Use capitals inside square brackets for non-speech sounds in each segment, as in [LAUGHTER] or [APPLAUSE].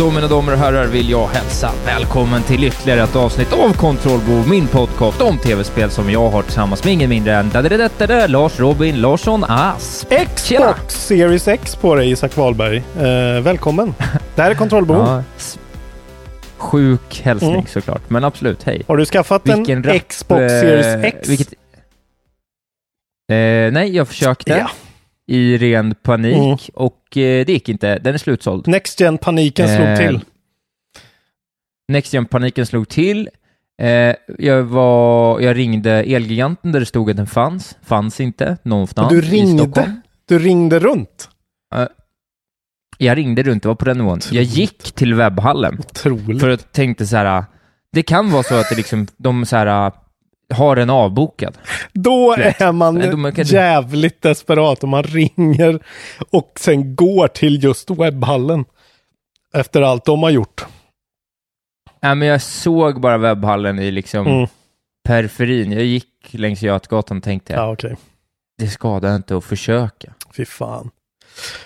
Då mina damer och herrar vill jag hälsa välkommen till ytterligare ett avsnitt av Kontrollbo, min podcast om tv-spel som jag har tillsammans med ingen mindre än dadadadadada, Lars Robin Larsson Asp. Xbox Series X på dig Isak Wahlberg. Eh, välkommen. Det här är Kontrollbo. Ja, sjuk hälsning Mm. såklart, men absolut, hej. Har du skaffat Vilken en rapp, Xbox eh, Series X? Vilket... Eh, nej, jag försökte Ja. I ren panik Mm. och eh, det gick inte. Den är slutsåld. Next Gen-paniken slog Eh, till. Next Gen-paniken slog till. Eh, jag, var, jag ringde Elgiganten där det stod att den fanns. Fanns inte någonstans Du i ringde? Stockholm. Du ringde runt? Jag ringde runt, det var på den nivån. Jag gick till webbhallen Otroligt. för att tänkte så här, det kan vara så att det liksom, de så här, har den avbokad. Då Rätt. är man Nej, de kan- jävligt desperat om man ringer och sen går till just webbhallen. Efter allt de har gjort. Nej, men jag såg bara webbhallen i liksom Mm. periferin. Jag gick längs Götgatan och tänkte, Ja, okej. det skadar inte att försöka. Fy fan.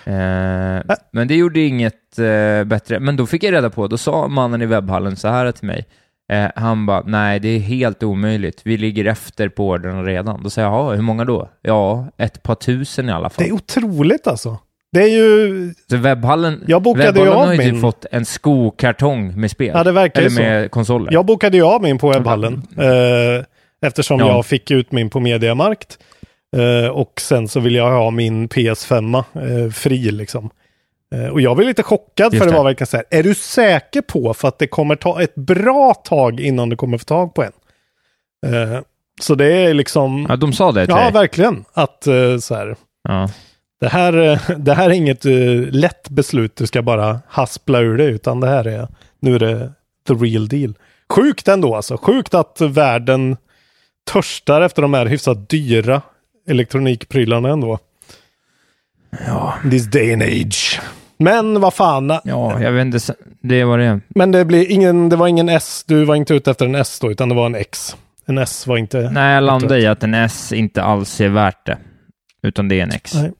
Eh, men det gjorde inget eh, bättre. Men då fick jag reda på, då sa mannen i webbhallen så här till mig. Eh, han bara, nej det är helt omöjligt. Vi ligger efter på orderna redan. Då säger jag, "Jaha, hur många då? Ja, ett par tusen i alla fall. Det är otroligt alltså. Det är ju... Så webbhallen, Jag bokade ju webbhallen av har ju min- typ fått en skokartong med spel. Ja, det verkar ju Eller så. med konsoler. Jag bokade ju av min på webbhallen. Eh, eftersom Ja. jag fick ut min på Mediamarkt. Eh, och sen så vill jag ha min PS5 eh, fri liksom. Eh, och jag blev lite chockad Just för det var verkligen så här. Är du säker på för att det kommer ta ett bra tag innan du kommer få tag på en? Eh, så det är liksom... Ja, de sa det till Ja, dig. verkligen. Att eh, så här. Ja. Det här, det här är inget lätt beslut du ska bara haspla ur det, utan det här är, nu är det the real deal. Sjukt ändå alltså. Sjukt att världen törstar efter de här hyfsat dyra elektronikprylarna ändå. Ja. This day and age. Men vad fan. ja, jag vet inte, det var det. Men det, blir ingen, det var ingen S, du var inte ute efter en S då, utan det var en X. En S var inte... Nej, jag landade i att en S inte alls är värt det. Utan det är en X. Nej.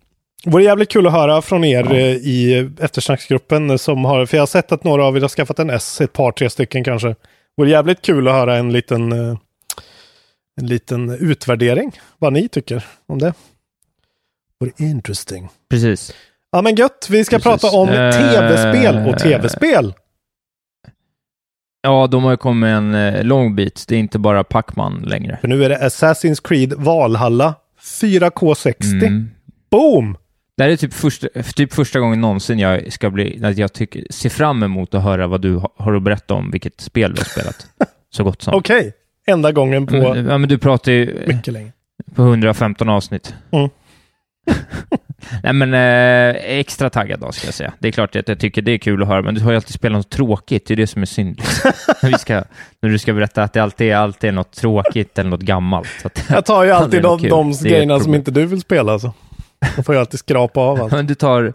Det vore jävligt kul att höra från er Ja. eh, i eftersnacksgruppen som har, för jag har sett att några av er har skaffat en S, ett par, tre stycken kanske. Det vore jävligt kul att höra en liten, eh, en liten utvärdering, vad ni tycker om det. Vore interesting. Precis. Ja men gött, vi ska Precis. prata om Eh, tv-spel och tv-spel. Ja, de har ju kommit en eh, lång bit. Det är inte bara Pacman längre. För nu är det Assassin's Creed Valhalla 4K60. Mm. Boom! Det här är typ första, typ första gången någonsin jag ska bli, att jag tycker, ser fram emot att höra vad du ha- har att berätta om vilket spel du har spelat. Så gott som. Okej, enda gången på Men, ja, men du pratar ju mycket länge. på 115 avsnitt. Mm. [LAUGHS] Nej, men eh, extra taggad då, ska jag säga. Det är klart att jag tycker det är kul att höra, men du har ju alltid spelat något tråkigt. Det är det som är synd. liksom. [LAUGHS] Vi ska, när du ska berätta att det alltid är, alltid är något tråkigt eller något gammalt. Att, Jag tar ju [LAUGHS] alltid de, kul. de grejerna som inte du vill spela. Alltså. Då får jag alltid skrapa av allt. Men du tar,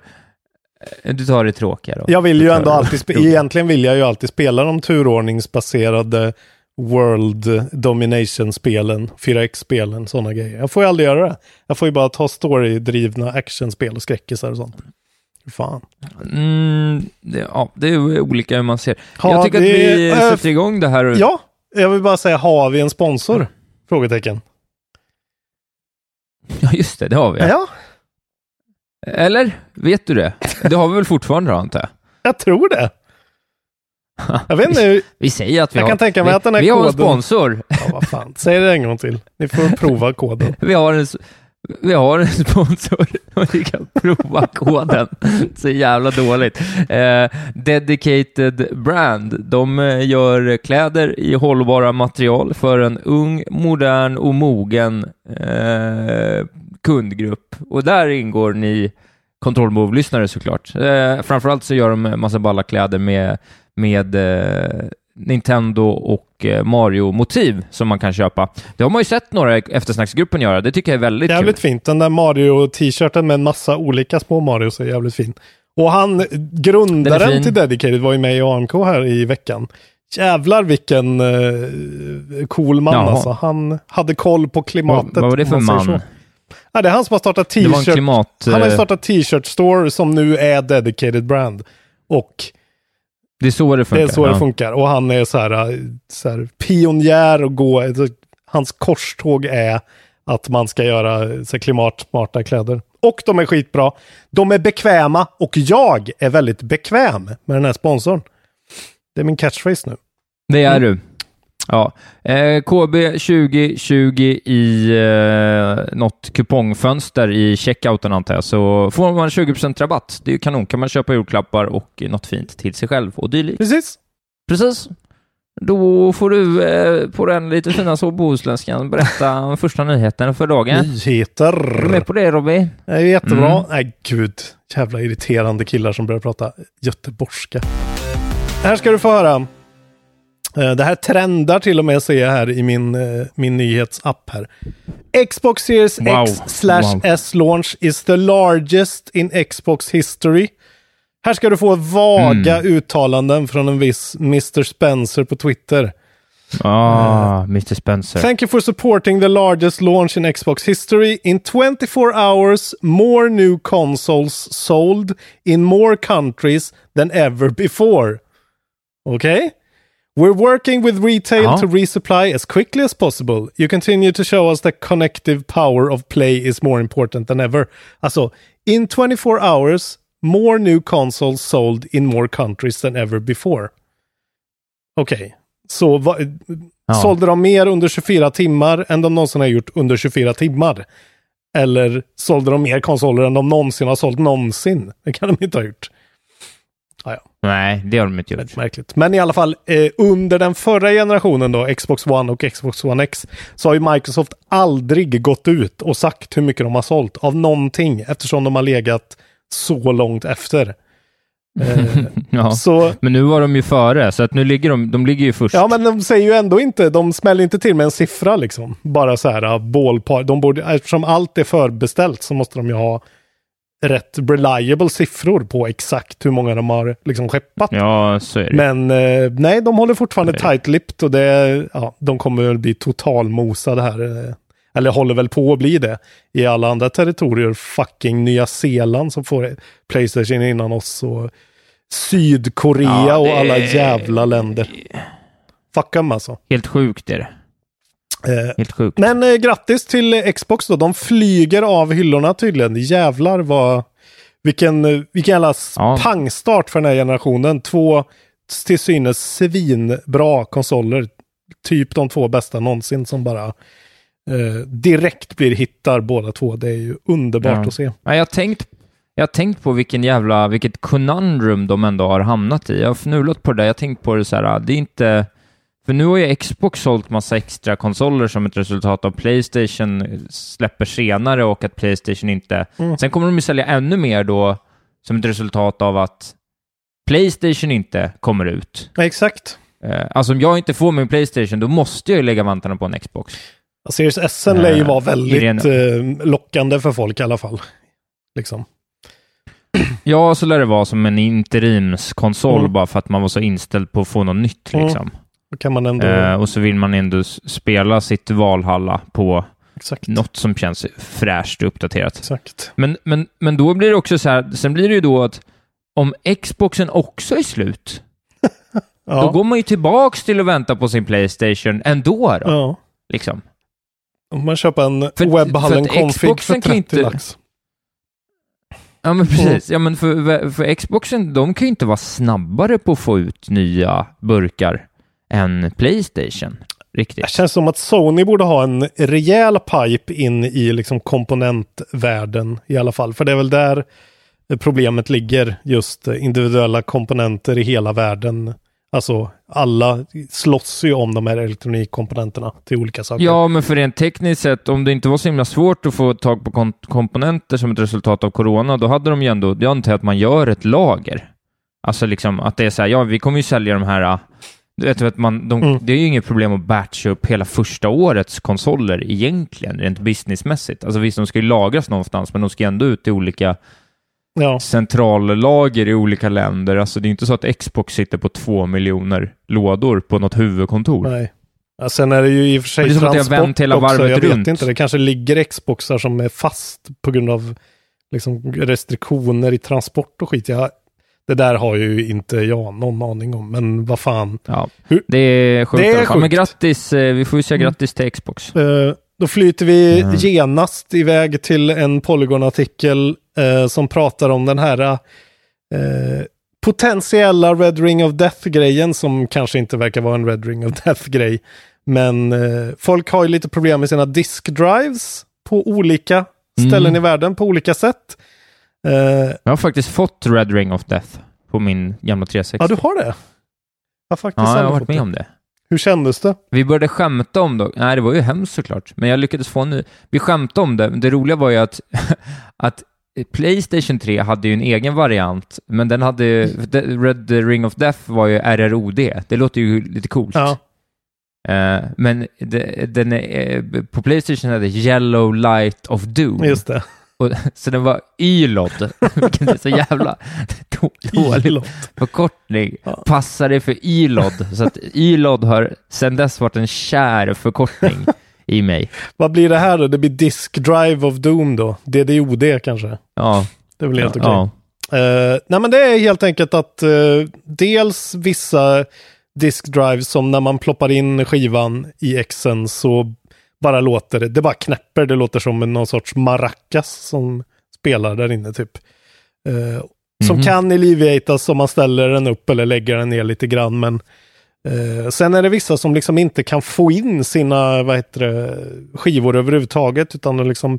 du tar det tråkiga då? Jag vill ju ändå alltid, egentligen vill jag ju alltid spela de turordningsbaserade World Domination-spelen, 4X-spelen, sådana grejer. Jag får ju aldrig göra det. Jag får ju bara ta story-drivna actionspel och skräckisar och sånt. Fan. Mm, det, ja, det är olika hur man ser. Ja, jag tycker att det- vi äh, sätter igång det här. Ja, jag vill bara säga, har vi en sponsor? Frågetecken. [LAUGHS] Ja, just det, det har vi. Ja, Eller? Vet du det? Det har vi väl fortfarande, antar jag? jag tror det. Jag vet inte, Vi säger att vi Jag har... kan tänka mig vi, att den här Vi har en koden- sponsor. ja, vad fan. Säg det en gång till. Ni får prova koden. [LAUGHS] Vi har en, vi har en sponsor [LAUGHS] och vi kan prova koden. Så jävla dåligt. Eh, Dedicated Brand. De eh, gör kläder i hållbara material för en ung, modern och mogen eh, kundgrupp. Och där ingår ni kontrollbov-lyssnare såklart. Eh, framförallt så gör de massa balla kläder med, med eh, Nintendo och eh, Mario-motiv som man kan köpa. Det har man ju sett några i eftersnacksgruppen göra. Det tycker jag är väldigt Jävligt kul. fint. Den där Mario-t-shirten med en massa olika små Marios är jävligt fin. Och han, grundaren till Dedicated var ju med i AMK här i veckan. Jävlar vilken eh, cool man Jaha. alltså. Han hade koll på klimatet. Vad, vad var det för man man? Ja, det är han som har startat t-shirt. klimat... Han har eh, startat t-shirt store som nu är Dedicated Brand. Och Det är så det det funkar. är så ja. det funkar. Och han är så här, så här pionjär och gå, hans korståg är att man ska göra så klimatsmarta kläder. Och de är skitbra. De är bekväma och jag är väldigt bekväm med den här sponsorn. Det är min catchphrase nu. Det är Mm. du. Ja. Eh, KB 2020 i eh, något kupongfönster i checkouten antar jag, så får man 20% rabatt. Det är ju kanon. kan man köpa julklappar och något fint till sig själv och dylikt. Precis. Precis. Då får du eh, på den lite fina så bohuslänskan berätta [LAUGHS] om första nyheten för dagen. Är du Nyheter. med på det Robin? Det är jättebra. Mm. Nej, gud. Jävla irriterande killar som börjar prata göteborgska. Här ska du få höra. Eh, Det här trendar till och med ser jag här i min, eh, min nyhetsapp här. Xbox Series Wow. X slash Wow. S launch is the largest in Xbox history. Här ska du få vaga Mm. uttalanden från en viss Mr. Spencer på Twitter. Ah, Mr Spencer. Thank you for supporting the largest launch in Xbox history. In 24 hours, more new consoles sold in more countries than ever before. Okay? We're working with retail Ja. to resupply as quickly as possible. You continue to show us that connective power of play is more important than ever. Alltså, in 24 hours, more new consoles sold in more countries than ever before. Okej, så vad, Ja. sålde de mer under 24 timmar än de någonsin har gjort under 24 timmar? Eller sålde de mer konsoler än de någonsin har sålt någonsin? Det kan de inte ha gjort. Ah. Nej, det har de inte gjort. Märkligt. Men i alla fall, eh, under den förra generationen då, Xbox One och Xbox One X, så har ju Microsoft aldrig gått ut och sagt hur mycket de har sålt av någonting, eftersom de har legat så långt efter. Eh, [LAUGHS] Ja. så, Men nu var de ju före, så att nu ligger de, de ligger ju först. ja, men de säger ju ändå inte, de smäller inte till med en siffra liksom. Bara så här, ballpark. De borde, eftersom allt är förbeställt så måste de ju ha rätt reliable siffror på exakt hur många de har liksom skeppat. Ja, så är det. Men eh, nej, de håller fortfarande tight-lipped och det, ja, de kommer väl bli totalmosade här. eh, Eller håller väl på att bli det. I alla andra territorier, fucking Nya Zeeland som får Playstation innan oss och Sydkorea Ja, och det alla är- jävla länder. Fuck them alltså. Helt sjukt är det. Eh, Helt sjukt. men eh, grattis till Xbox då. De flyger av hyllorna tydligen. Jävlar vad... Vilken, eh, vilken jävla Ja. pangstart för den här generationen. Två till synes svinbra konsoler. Typ de två bästa någonsin som bara eh, direkt blir hittar båda två. Det är ju underbart Ja. att se. Ja, jag har tänkt, jag har tänkt på vilken jävla, vilket conundrum de ändå har hamnat i. Jag har fnulat på det där. Jag har tänkt på det så här, det är inte... För nu har ju Xbox sålt massa extra konsoler som ett resultat av Playstation släpper senare och att Playstation inte... Mm. Sen kommer de ju sälja ännu mer då som ett resultat av att Playstation inte kommer ut. Ja, exakt. Eh, Alltså om jag inte får min Playstation, då måste jag ju lägga vantarna på en Xbox. Ja, Series S lär ju Eh, vara väldigt Irene. eh, lockande för folk i alla fall. Liksom. Ja, så lär det vara som en interimskonsol Mm. bara för att man var så inställd på att få något nytt Mm. liksom. Då kan man ändå... Eh, och så vill man ändå spela sitt Valhalla på exakt. något som känns fräscht och uppdaterat. Exakt. Men, men, men då blir det också så här, sen blir det ju då att om Xboxen också är slut, [LAUGHS] Ja. då går man ju tillbaks till att vänta på sin Playstation ändå då, ja. liksom. Om man köper en För- webbhallen för config för Xboxen 30 kan inte- lax. Ja, men precis. Ja, men för, för Xboxen, de kan ju inte vara snabbare på att få ut nya burkar än Playstation. Riktigt. Det känns som att Sony borde ha en rejäl pipe in i liksom komponentvärlden i alla fall. För det är väl där problemet ligger. Just individuella komponenter i hela världen. Alltså alla slåss ju om de här elektronikkomponenterna till olika saker. Ja, men för rent tekniskt sett, om det inte var så himla svårt att få tag på komponenter som ett resultat av corona, då hade de ju ändå, jag antar att man gör ett lager. Alltså liksom att det är så här, ja, vi kommer ju sälja de här, du vet, att man, de, Mm. det är ju inget problem att batcha upp hela första årets konsoler egentligen, rent businessmässigt. Alltså visst, de ska ju lagras någonstans, men de ska ju ändå ut i olika Ja. centrallager i olika länder. Alltså det är inte så att Xbox sitter på två miljoner lådor på något huvudkontor. Nej. Ja, sen är det ju i och för sig är som att jag transport vänt hela också. Jag vet runt. inte, det kanske ligger Xboxar som är fast på grund av liksom, restriktioner i transport och skit. Jag, det där har ju inte jag någon aning om, men vad fan. Ja, Hur- det är sjukt Det i är alla fall. Men sjukt. grattis, eh, vi får ju säga Mm. grattis till Xbox. Eh, då flyter vi Mm. genast iväg till en Polygon-artikel eh, som pratar om den här eh, potentiella Red Ring of Death-grejen som kanske inte verkar vara en Red Ring of Death-grej. Men folk har ju lite problem med sina disk drives på olika ställen Mm. i världen på olika sätt. Eh, Jag har faktiskt fått Red Ring of Death på min gamla 360. ja, du har det? Jag har faktiskt Ja, jag har varit med det. om det. Hur kändes det? Vi började skämta om det. Nej, det var ju hemskt såklart. Men jag lyckades få nu. Vi skämtade om det. Det roliga var ju att, [LAUGHS] att Playstation 3 hade ju en egen variant, men den hade... Red Ring of Death var ju RROD. Det låter ju lite coolt. Ja. Eh, men det, den är, eh, på Playstation hade Yellow Light of Doom. Just det. Och, så den var YLOD, [LAUGHS] vilken är så jävla då- dålig förkortning. Ja. Passar det för YLOD, så att YLOD har sedan dess varit en kär förkortning i mig. Vad blir det här då? Det blir Disk Drive of Doom då? DDoD kanske? Ja, Det är väl helt okej. ja. Eh, nej men det är helt enkelt att eh, dels vissa disk drives som när man ploppar in skivan i Xen så bara låter det, bara knäpper, det låter som en någon sorts maracas som spelar där inne typ. Eh, som Mhm. kan alleviatas om man ställer den upp eller lägger den ner lite grann men eh, sen är det vissa som liksom inte kan få in sina vad heter det, skivor överhuvudtaget utan de liksom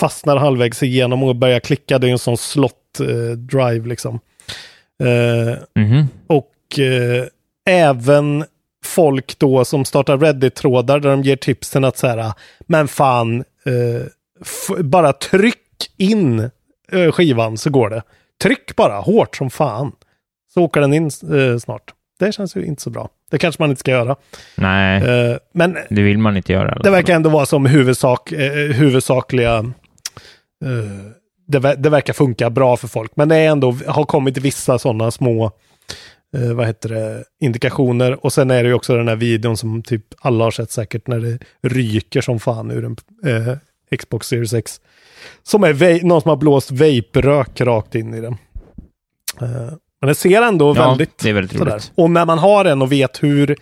fastnar halvvägs igenom och börjar klicka. Det är en sån slot eh, drive liksom. Mhm. och eh, även folk då som startar Reddit-trådar där de ger tipsen att så här, men fan, eh, bara tryck in eh, skivan så går det. Tryck bara hårt som fan. Så åker den in eh, snart. Det känns ju inte så bra. Det kanske man inte ska göra. Nej, Eh, men det vill man inte göra. det verkar ändå vara som huvudsak, eh, huvudsakliga... Eh, det verkar funka bra för folk, men det är ändå, har kommit vissa sådana små eh, vad heter det, indikationer. Och sen är det ju också den här videon som typ alla har sett säkert när det ryker som fan ur en eh, Xbox Series X. Som är någon som har blåst vape-rök rakt in i den. Eh, men det ser ändå Ja, väldigt det är väldigt sådär. roligt. Och när man har en och vet hur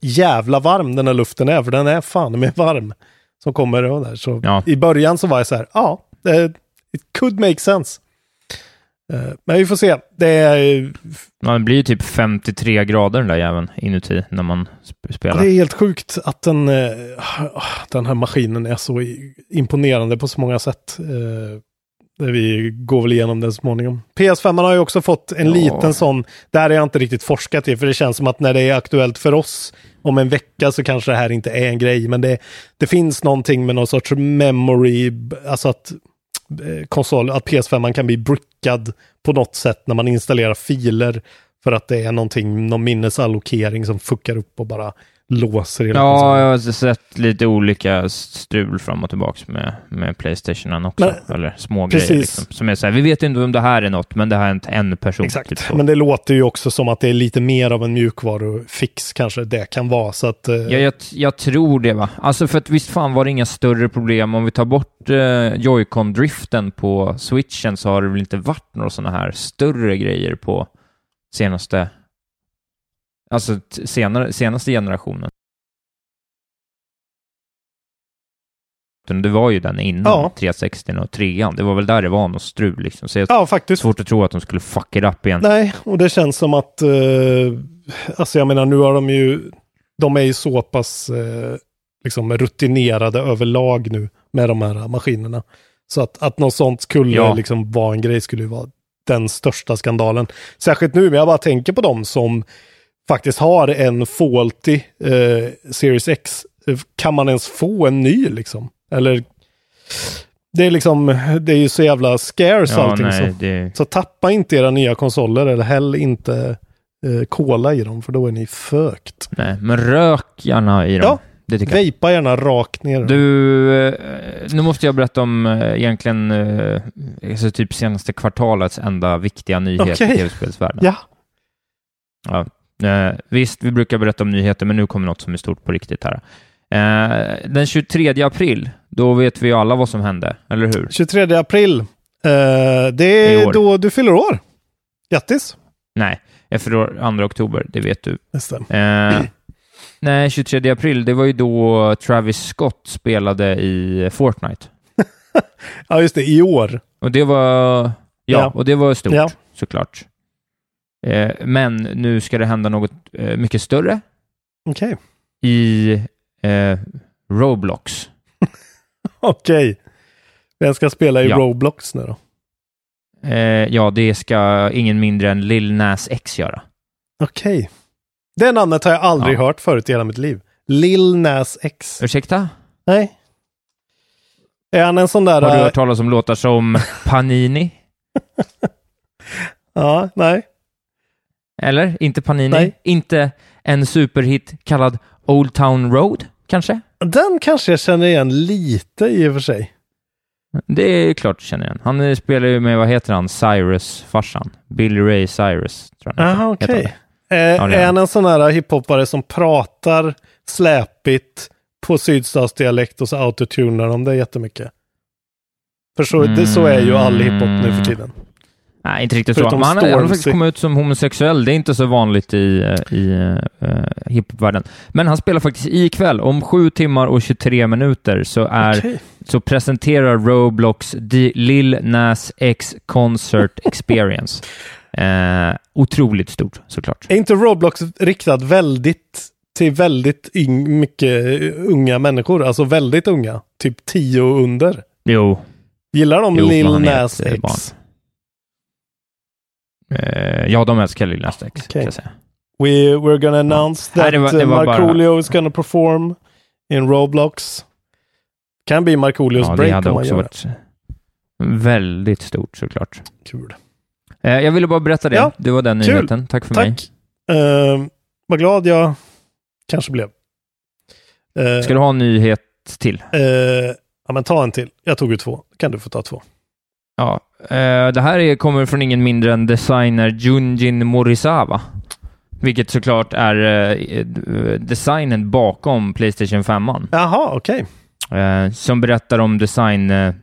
jävla varm den här luften är, för den är fan med varm. Som kommer och där. Så Ja. i början så var jag så här, ja, it could make sense. Eh, men vi får se. Det är, det blir ju typ 53 grader den där jäveln inuti när man sp- spelar. det är helt sjukt att den, eh, den här maskinen är så imponerande på så många sätt. Eh, det vi går väl igenom den så småningom. PS5 har ju också fått en Ja. liten sån, där har jag inte riktigt forskat i, för det känns som att när det är aktuellt för oss om en vecka så kanske det här inte är en grej, men det, det finns någonting med någon sorts memory, alltså att Eh, konsol, att PS5 kan bli brickad på något sätt när man installerar filer för att det är någonting, någon minnesallokering som fuckar upp och bara låser hela Ja, jag har sett lite olika strul fram och tillbaka med, med Playstationen också. Eller små Precis. grejer liksom. Som är så här, vi vet inte om det här är något, men det här är inte en person. Exakt, Typ men det låter ju också som att det är lite mer av en mjukvarufix kanske det kan vara. Så att, eh, Ja, jag, jag tror det va. Alltså för att visst fan var det inga större problem. Om vi tar bort eh, Joy-Con-driften på switchen så har det väl inte varit några sådana här större grejer på senaste, alltså senare, senaste generationen. Det var ju den innan Ja. 360 och 3 Det var väl där det var något strul liksom. Så ja, faktiskt. svårt att tro att de skulle fuck it up igen. Nej, och det känns som att, eh, alltså jag menar nu har de ju, de är ju så pass eh, liksom rutinerade överlag nu med de här maskinerna. Så att, att något sånt skulle Ja. liksom vara en grej skulle ju vara den största skandalen. Särskilt nu, men jag bara tänker på dem som faktiskt har en faulty eh, Series X. Kan man ens få en ny liksom? Eller det är liksom, det är ju så jävla scarce Ja, allting. nej, så. det, Så tappa inte era nya konsoler eller häll inte eh, cola i dem för då är ni fökt. nej, men rök gärna i dem. Ja, det tycker jag. Vejpa gärna rakt ner. Du, eh, nu måste jag berätta om eh, egentligen eh, alltså typ senaste kvartalets enda viktiga nyhet Okej. i tv-spelsvärlden. Ja, Ja. Eh, visst, vi brukar berätta om nyheter, men nu kommer något som är stort på riktigt här. Eh, den 23 april, då vet vi ju alla vad som hände, eller hur? 23 april. Eh, det är år. då du fyller år. Grattis! Nej, jag förlorar 2 oktober, det vet du. Det. Eh, nej, 23 april, det var ju då Travis Scott spelade i Fortnite. [LAUGHS] Ja, just det. I år. Och det var, ja, Ja. och det var stort Ja. såklart. Eh, men nu ska det hända något eh, mycket större Okej. i eh, Roblox. [LAUGHS] Okej. Vem ska spela i Ja. Roblox nu då? Ja, det ska ingen mindre än Lil Nas X göra. Okej. Det namnet har jag aldrig Ja. hört förut i hela mitt liv. Lil Nas X. Ursäkta? Nej. Är han en sån där... Har du hört talas om låtar som [LAUGHS] Panini? Ja, nej. Eller? Inte Panini? Nej. Inte en superhit kallad Old Town Road, kanske? Den kanske jag känner igen lite i och för sig. Det är klart du känner igen. Han spelar ju med, vad heter han, Cyrus-farsan. Billy Ray Cyrus, tror jag heter. okej. han. Eh, Ja, är han en sån här hiphopare som pratar släpigt på sydstatsdialekt och så autotunar de det jättemycket? För så, det, så är ju all hiphop nu för tiden. Nej, inte riktigt så. Förutom Men han, har- han har Stormzy. faktiskt kommit ut som homosexuell. Det är inte så vanligt i, eh, i uh, hiphopvärlden. Men han spelar faktiskt ikväll. Om sju timmar och 23 minuter så, är, Okej. så presenterar Roblox The Lil Nas X Concert [LAUGHS] Experience. Eh, otroligt stort, såklart. Är inte Roblox riktat väldigt till väldigt yng, mycket unga människor? Alltså väldigt unga. Typ 10 och under. Jo, Gillar de Jo, Lil Nas X? Eh, ja, de älskar Lil Nas X, säga. We, we're gonna announce Nej, that det var- det uh, var bara- Markoolio is gonna perform in Roblox. Kan bli Markoolios Ja, det break hade om man också varit väldigt stort, såklart. det. Kul. Eh, jag ville bara berätta det. Ja, det var den kul. nyheten. Tack för mig. Tack. Uh, vad glad jag kanske blev. Uh, Ska du ha en nyhet till? eh, ja, men ta en till. Jag tog ju två. Kan du få ta två. Ja, eh, det här är, kommer från ingen mindre än designer Junjin Morisawa. Vilket såklart är eh, designen bakom Playstation 5. Jaha, okej. Eh, som berättar om design, eh,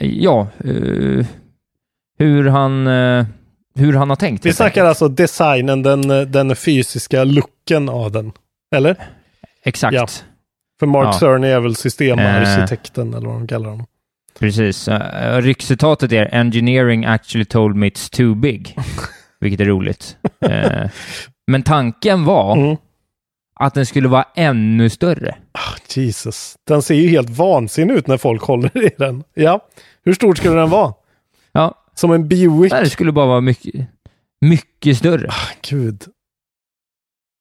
ja, eh, hur han, eh, hur han har tänkt. Vi snackar enkelt. alltså designen, den, den fysiska looken av den. Eller? Exakt. Ja. För Mark Ja. Cerny är väl systemarkitekten eller vad de kallar honom. Precis. Uh, ryckcitatet är “Engineering actually told me it's too big”, [LAUGHS] vilket är roligt. Eh, men tanken var Mm. att den skulle vara ännu större. Ah, Jesus. Den ser ju helt vansinnig ut när folk håller i den. Ja. Hur stor skulle den vara? Ja, Som en Buick? nej, det skulle bara vara mycket, mycket större. Ah, Gud.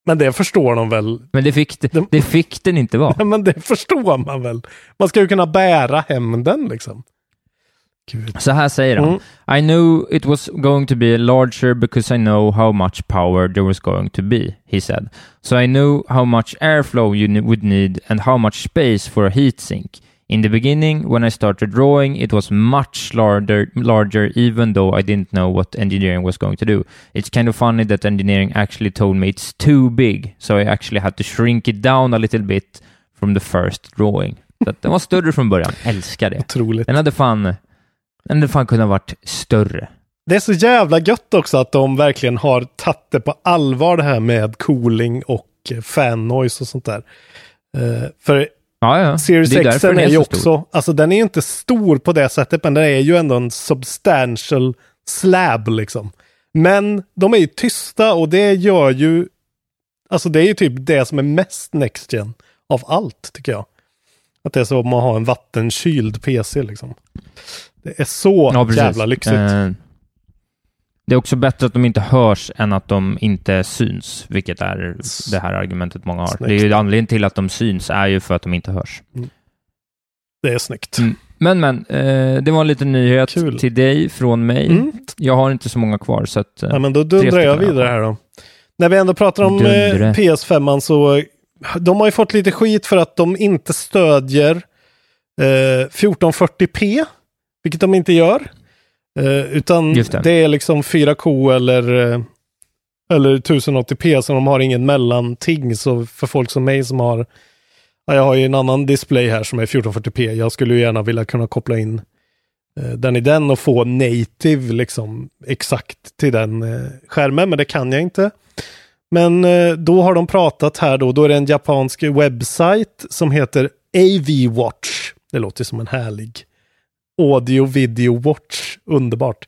Men det förstår de väl? Men det fick, det, De- det fick den inte vara. [LAUGHS] Men det förstår man väl? Man ska ju kunna bära hem den liksom. Gud. Så här säger han. I knew it was going to be larger because I know how much power there was going to be, he said. So I knew how much airflow you would need and how much space for a heat sink. In the beginning, when I started drawing, it was much larger, larger even though I didn't know what engineering was going to do. It's kind of funny that engineering actually told me it's too big, so I actually had to shrink it down a little bit from the first drawing. [LAUGHS] Så den var större från början. Älskar det. Otroligt. Den hade fan, den hade fan kunnat varit större. Det är så jävla gött också att de verkligen har tagit det på allvar det här med cooling och fan noise och sånt där. Eh, för Ja, ja. Series X är, är ju så också, alltså den är inte stor på det sättet, men den är ju ändå en substantial slab liksom. Men de är ju tysta och det gör ju, alltså det är ju typ det som är mest next gen av allt tycker jag. Att det är som att ha en vattenkyld PC liksom. Det är så Ja, jävla lyxigt. Eh, det är också bättre att de inte hörs än att de inte syns, vilket är det här argumentet många har. Snyggt. Det är ju anledningen till att de syns är ju för att de inte hörs. Det är snyggt. Mm. Men, men, eh, det var en liten nyhet Kul. till dig från mig. Mm. Jag har inte så många kvar, så att... eh, Ja, men då dundrar jag vidare här då. När vi ändå pratar om eh, Dundre. PS5 så de har ju fått lite skit för att de inte stödjer eh, 1440p, vilket de inte gör. Eh, utan det. det. är liksom 4K eller, eh, eller 1080p, så de har ingen mellanting. Så för folk som mig som har, ja, jag har ju en annan display här som är 1440p. Jag skulle ju gärna vilja kunna koppla in eh, den i den och få native liksom exakt till den eh, skärmen, men det kan jag inte. Men då har de pratat här då, då är det en japansk webbsajt som heter AV Watch. Det låter som en härlig audio video watch. Underbart.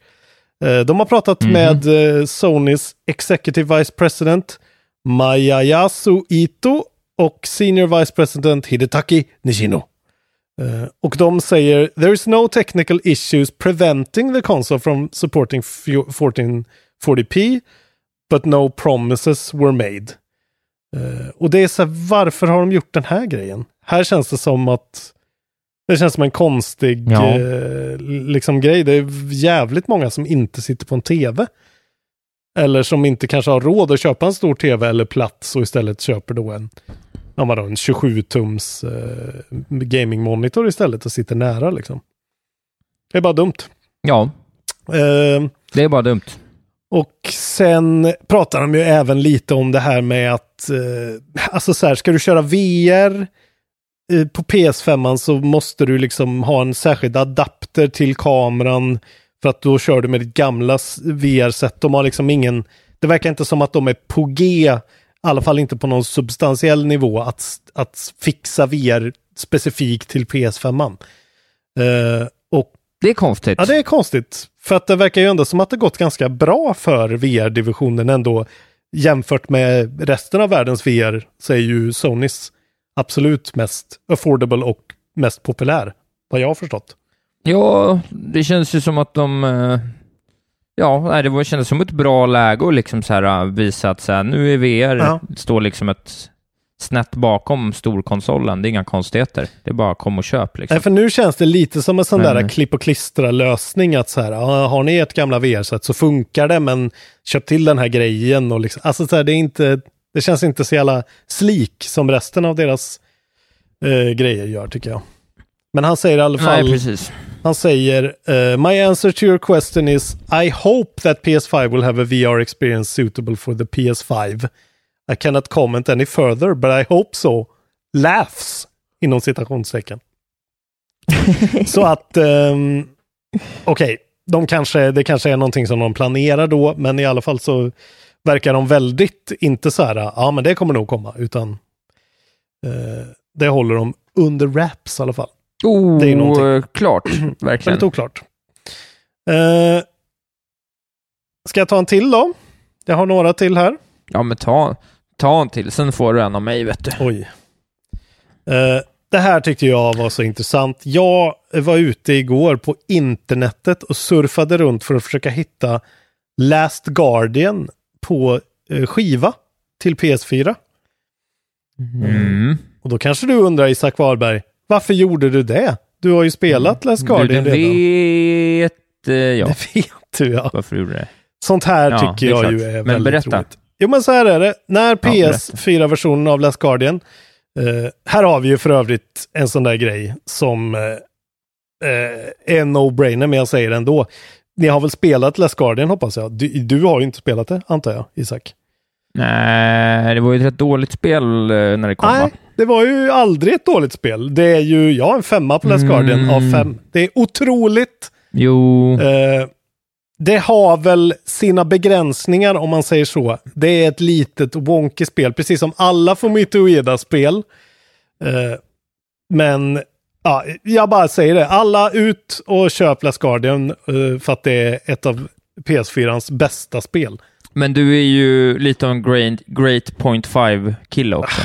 Eh, de har pratat Mhm. med eh, Sonys Executive Vice President Mayayasu Ito och Senior Vice President Hidetaki Nishino. Eh, och de säger There is no technical issues preventing the console from supporting fu- 1440p but no promises were made. Och det är så här, varför har de gjort den här grejen? Här känns det som att det känns som en konstig Ja. eh, liksom grej. Det är jävligt många som inte sitter på en tv. Eller som inte kanske har råd att köpa en stor tv eller plats och istället köper då en, ja, vadå, en 27-tums eh, gaming-monitor istället och sitter nära liksom. Det är bara dumt. Ja, Eh, det är bara dumt. och sen pratar de ju även lite om det här med att, eh, alltså så här, ska du köra VR på PS5 så måste du liksom ha en särskild adapter till kameran för att då kör du med ditt gamla VR-set. De har liksom ingen, det verkar inte som att de är på G, i alla fall inte på någon substantiell nivå, att, att fixa VR specifikt till PS5. Eh, och Det är konstigt. Ja, det är konstigt. För att det verkar ju ändå som att det gått ganska bra för VR-divisionen ändå. Jämfört med resten av världens VR så är ju Sonys absolut mest affordable och mest populär. Vad jag har förstått. Ja, det känns ju som att de... eh, Ja, det var, kändes som ett bra läge att liksom så här, eh, visa att så här, nu är VR, Ja. står liksom ett snett bakom storkonsolen. Det är inga konstigheter. Det är bara kom och köp liksom. Nej, för nu känns det lite som en sån Men- där klipp och klistra lösning att så här, har ni ert gamla VR-set så funkar det, men köp till den här grejen och liksom, alltså så här, det är inte, det känns inte så jävla slik som resten av deras eh, grejer gör tycker jag. Men han säger i alla fall, Nej, precis. han säger eh, My answer to your question is I hope that PS5 will have a VR experience suitable for the PS5. I cannot comment any further, but I hope so. Laughs, inom citationstecken. [LAUGHS] Så att, ehm, okej, de kanske, det kanske är någonting som de planerar då, men i alla fall så verkar de väldigt, inte så här, ja men det kommer nog komma, utan eh, det håller de under wraps i alla fall. Oh, Det är någonting. klart. Väldigt [CLEARS THROAT] Verkligen. oklart. Eh, ska jag ta en till då? Jag har några till här. Ja, men ta, ta en till, sen får du en av mig, vet du. Oj. Eh, det här tyckte jag var så intressant. Jag var ute igår på internetet och surfade runt för att försöka hitta Last Guardian på eh, skiva till PS4. Mm. Och då kanske du undrar Isak Wahlberg, varför gjorde du det? Du har ju spelat Last Guardian det redan. vet eh, jag Det vet du ja. varför du gjorde det. Sånt här Ja, tycker jag ju klart. är Men väldigt berätta. roligt. Jo men så här är det. När berätta. PS4-versionen av Last Guardian. Eh, här har vi ju för övrigt en sån där grej som eh, eh, är no-brainer, men jag säger det ändå. Ni har väl spelat Last Guardian hoppas jag? Du, du har ju inte spelat det, antar jag, Isak? Nej, det var ju ett rätt dåligt spel eh, när det kom va? Nej, det var ju aldrig ett dåligt spel. Det är ju, jag har en femma på Last Guardian Mm. av fem. Det är otroligt. Jo, Eh, det har väl sina begränsningar om man säger så. Det är ett litet wonky spel, precis som alla Fumito Ueda-spel. Eh, men ja, jag bara säger det. Alla ut och köp Last Guardian eh, för att det är ett av PS4ans bästa spel. men du är ju lite av en great, great point five kille också.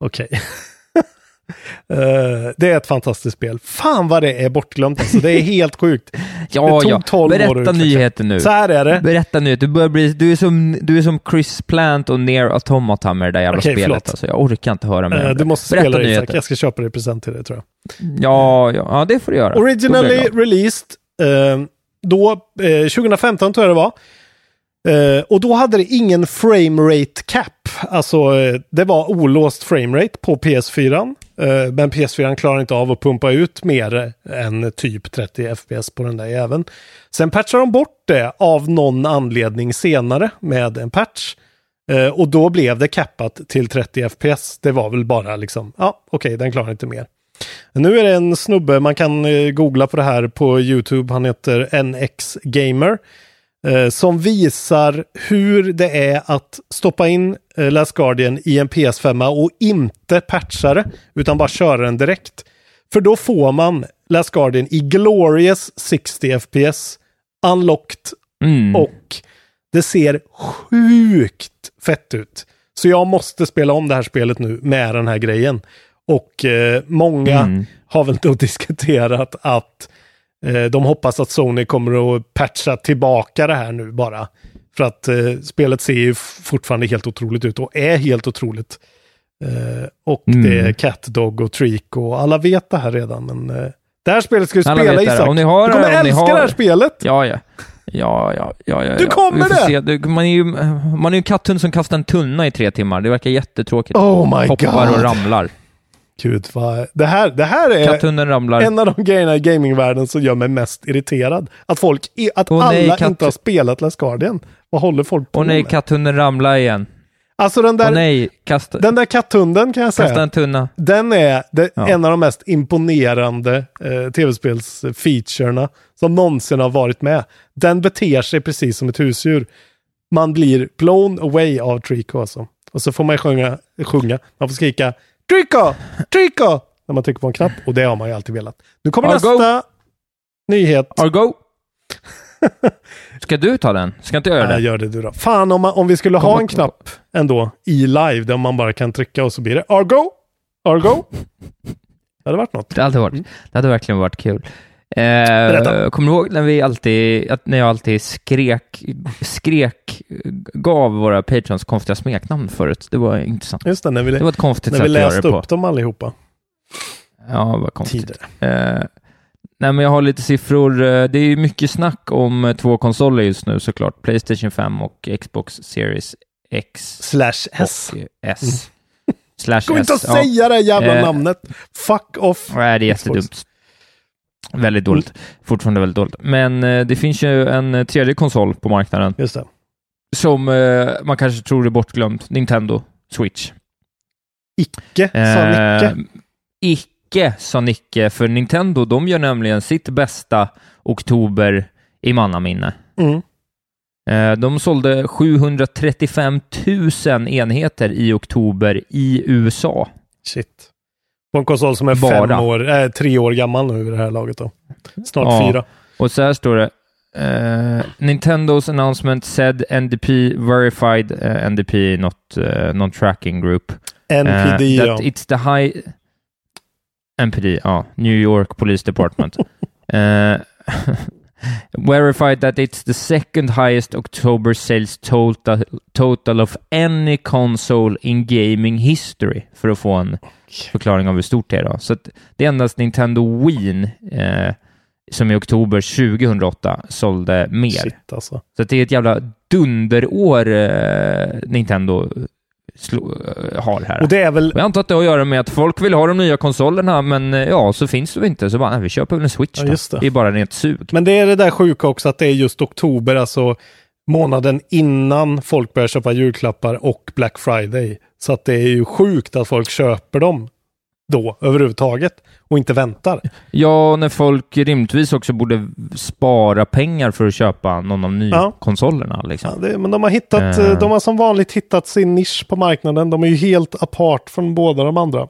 Okej. [LAUGHS] Eh, det är ett fantastiskt spel. Fan vad det är bortglömt alltså. Det är helt sjukt. [LAUGHS] Ja, tog ja. 12 år Berätta nyheten nu. Så här är det. Berätta nu. Du, börjar bli, du, är som, du är som Chris Plant och Near Automata med det där jävla Okej, spelet. förlåt. Alltså, jag orkar inte höra mer om du det. måste Berätta spela det Isak. nyheten. Jag ska köpa dig present till dig tror jag. Ja, ja, ja, det får du göra. Originally released eh, då, eh, 2015 tror jag det var. Eh, och då hade det ingen framerate cap. Alltså eh, det var olåst framerate på PS4. Eh, men PS4 klarar inte av att pumpa ut mer än typ 30 FPS på den där jäveln. Sen patchar de bort det av någon anledning senare med en patch. Eh, och då blev det cappat till 30 FPS. Det var väl bara liksom, ja okej, den klarar inte mer. Nu är det en snubbe, man kan eh, googla på det här på YouTube, han heter NX Gamer. Eh, som visar hur det är att stoppa in eh, Last Guardian i en PS5 och inte patcha det, utan bara köra den direkt. För då får man Last Guardian i glorious 60 FPS, unlocked Mm. och det ser sjukt fett ut. Så jag måste spela om det här spelet nu med den här grejen. Och eh, många Mm. har väl då [LAUGHS] diskuterat att de hoppas att Sony kommer att patcha tillbaka det här nu bara. För att eh, spelet ser ju fortfarande helt otroligt ut och är helt otroligt. Eh, och Mm. det är CatDog och Trick och alla vet det här redan. Men eh, det här spelet ska du Alla spela. Isak. Om ni har du kommer om älska har- det här spelet. Ja, ja. Ja, ja, ja, ja. Du kommer det! Se. Du, man, är ju, man är ju katthund som kastar en tunna i tre timmar. Det verkar jättetråkigt. Oh my Hoppar god. och ramlar. Gud, vad... Det här, det här är en av de grejerna i gamingvärlden som gör mig mest irriterad. Att folk, i- att nej, alla katt- inte har spelat Last Guardian. Vad håller folk på Åh nej, med? katthunden ramlar igen. Alltså den där, nej, kasta, den där katthunden kan jag säga. kasta en tunna. Den är det, Ja. en av de mest imponerande eh, tv-spelsfeaturerna som någonsin har varit med. Den beter sig precis som ett husdjur. Man blir blown away av Trico alltså. Och så får man sjunga, sjunga. man får skrika Trico! Trico! När man trycker på en knapp. Och det har man ju alltid velat. Nu kommer Argo! nästa nyhet. Argo! [LAUGHS] Ska du ta den? Ska inte jag göra det? gör det du då. Fan om, man, om vi skulle Kom ha en knapp ändå i live där man bara kan trycka och så blir det Argo! Argo! [LAUGHS] Det hade varit något. Det hade, varit, det hade verkligen varit kul. Eh, kommer du ihåg när vi alltid, att när jag alltid skrek, skrek, gav våra patrons konstiga smeknamn förut? Det var intressant. Just det, när vi, Det var ett konstigt när sätt vi att göra läste på. upp dem allihopa. Ja, vad konstigt. Eh, nej, men jag har lite siffror. Eh, Det är ju mycket snack om eh, två konsoler just nu såklart. Playstation 5 och Xbox Series X Slash S. eh, S. Slash Gå inte S. att säga det jävla Eh, namnet. Fuck off. Nej, det är jättedumt. Väldigt dåligt. Fortfarande väldigt dåligt. Men eh, det finns ju en eh, tredje konsol på marknaden Just det. som eh, man kanske tror är bortglömd. Nintendo Switch. Icke, sa Eh, Nicke. icke, sa Nicke, för Nintendo, de gör nämligen sitt bästa oktober i mannaminne. Mm. Eh, De sålde 735 000 enheter i oktober i USA. Shit. På en konsol som är Bara. fem år, äh, tre år gammal nu i det här laget då. Snart Ja. fyra. Och så här står det. eh, Nintendos announcement said NDP verified, eh, NDP not uh, non-tracking group. NPD Eh, ja. that it's the high... NPD, ja. New York Police Department. [LAUGHS] [LAUGHS] Verified that it's the second highest October sales total, total of any console in gaming history, för att få en förklaring av hur stort det är. Då. Så det är endast Nintendo Wii eh, som i oktober 2008 sålde mer. Shit alltså. Så det är ett jävla dunderår eh, Nintendo har här. Och det är väl... Jag antar att det har att göra med att folk vill ha de nya konsolerna, men eh, ja, så finns det inte. Så bara, nej, vi köper väl en Switch Ja, det. det är bara rent sug. Men det är det där sjuka också att det är just oktober, alltså månaden innan folk börjar köpa julklappar och Black Friday. Så att det är ju sjukt att folk köper dem då överhuvudtaget och inte väntar. Ja, när folk rimligtvis också borde spara pengar för att köpa någon av nya Ja. konsolerna. Liksom. Ja, det, men de har hittat, eh, de har som vanligt hittat sin nisch på marknaden. De är ju helt apart från båda de andra.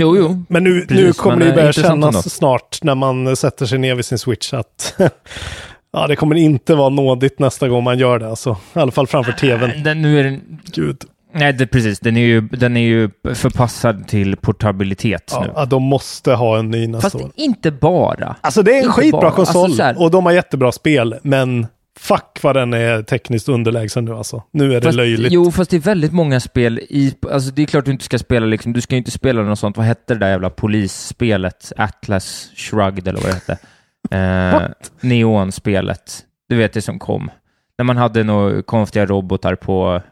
Jo, jo. Men nu, nu Precis, kommer men, det eh, börja intressant ändå. kännas snart när man sätter sig ner vid sin switch att [LAUGHS] ja, det kommer inte vara nådigt nästa gång man gör det. Alltså. I alla fall framför tvn. Den, nu är den... Gud. Nej, det, precis. Den är, ju, den är ju förpassad till portabilitet Ja, nu. ja, de måste ha en ny nästa Fast år. inte bara. Alltså det är en inte skitbra bara. konsol Alltså, så här- och de har jättebra spel, men fuck vad den är tekniskt underlägsen nu alltså. Nu är det Fast, löjligt. Jo, fast det är väldigt många spel i... Alltså det är klart du inte ska spela liksom... Du ska ju inte spela något sånt... Vad hette det där jävla polisspelet? Atlas Shrugged eller vad det hette? [LAUGHS] Eh, Neon-spelet. Du vet det som kom. När man hade några konstiga robotar på...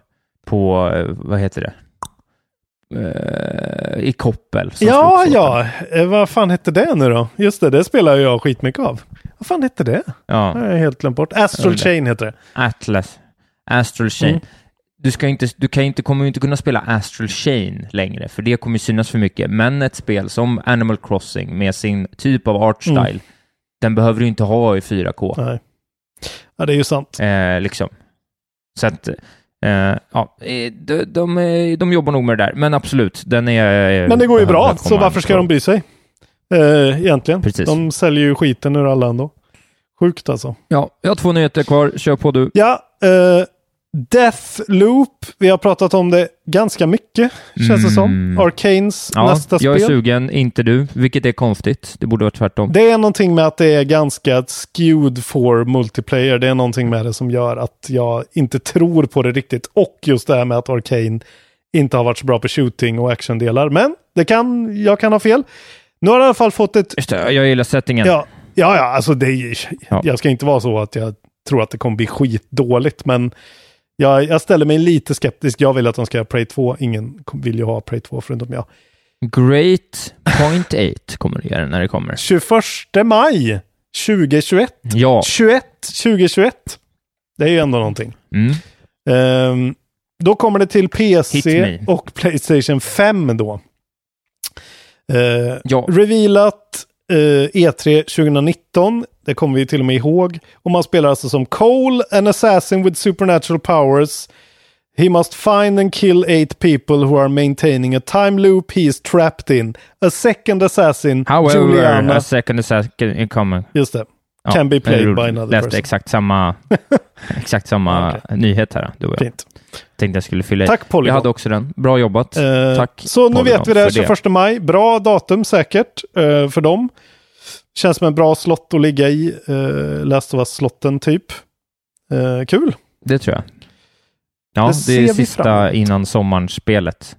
På... eh, Vad heter det? Eh, I koppel. Ja, ja. Eh, vad fan hette det nu då? Just det, det spelar jag skitmycket av. Vad fan hette det? Ja. Det har jag helt glömt bort. Astral Ja, det- Chain heter det. Atlas. Astral Chain. Mm. Du, ska inte, du kan inte, kommer ju inte kunna spela Astral Chain längre, för det kommer synas för mycket. Men ett spel som Animal Crossing med sin typ av art style, Mm. den behöver du inte ha i 4K. Nej. Ja, det är ju sant. Eh, liksom. Så att, eh, ja, eh, de, de, eh, de jobbar nog med det där. Men absolut, den är... eh, Men det går ju bra, så varför ska de bry sig? Eh, egentligen. Precis. De säljer ju skiten ur alla ändå. Sjukt alltså. Ja, jag har två nyheter kvar. Kör på du. Ja, eh, Deathloop. Vi har pratat om det ganska mycket, känns det som. Mm. Arcanes Ja, nästa jag är spel. sugen, inte du, vilket är konstigt. Det borde vara tvärtom. Det är någonting med att det är ganska skewed for multiplayer. Det är någonting med det som gör att jag inte tror på det riktigt. Och just det här med att Arcane inte har varit så bra på shooting och actiondelar. Men det kan, jag kan ha fel. Nu har jag i alla fall fått ett... Just det, jag gillar settingen. Ja, ja, ja alltså det är, Ja. Jag ska inte vara så att jag tror att det kommer bli skitdåligt, men jag, jag ställer mig lite skeptisk. Jag vill att de ska ha Prey 2. Ingen vill ju ha Prey 2 förutom jag. Great Point 8 kommer det göra när det kommer. 21 maj 2021. Ja. 21 2021. Det är ju ändå någonting. Mm. Ehm, då kommer det till PC och Playstation 5 då. Uh, Ja. Revealat eh, E3 2019. Det kommer vi till och med ihåg. Och man spelar alltså som Cole, an assassin with supernatural powers. He must find and kill eight people who are maintaining a time loop he is trapped in. A second assassin, However, Juliana. a second second in common. Just det. Ja, Can be played by another läste person. exakt samma, [LAUGHS] exakt samma nyhet här, du och jag. Fint. Tänkte jag skulle fylla i. Tack, Polygon. Jag hade också den. Bra jobbat. Eh, Tack. Så nu Polygon, vet vi det, för 21 maj. Bra datum säkert eh, för dem. Känns som en bra slott att ligga i. Uh, Last of Us-slotten typ. Eh, kul. Det tror jag. Ja, Det det, är sista innan sommarspelet.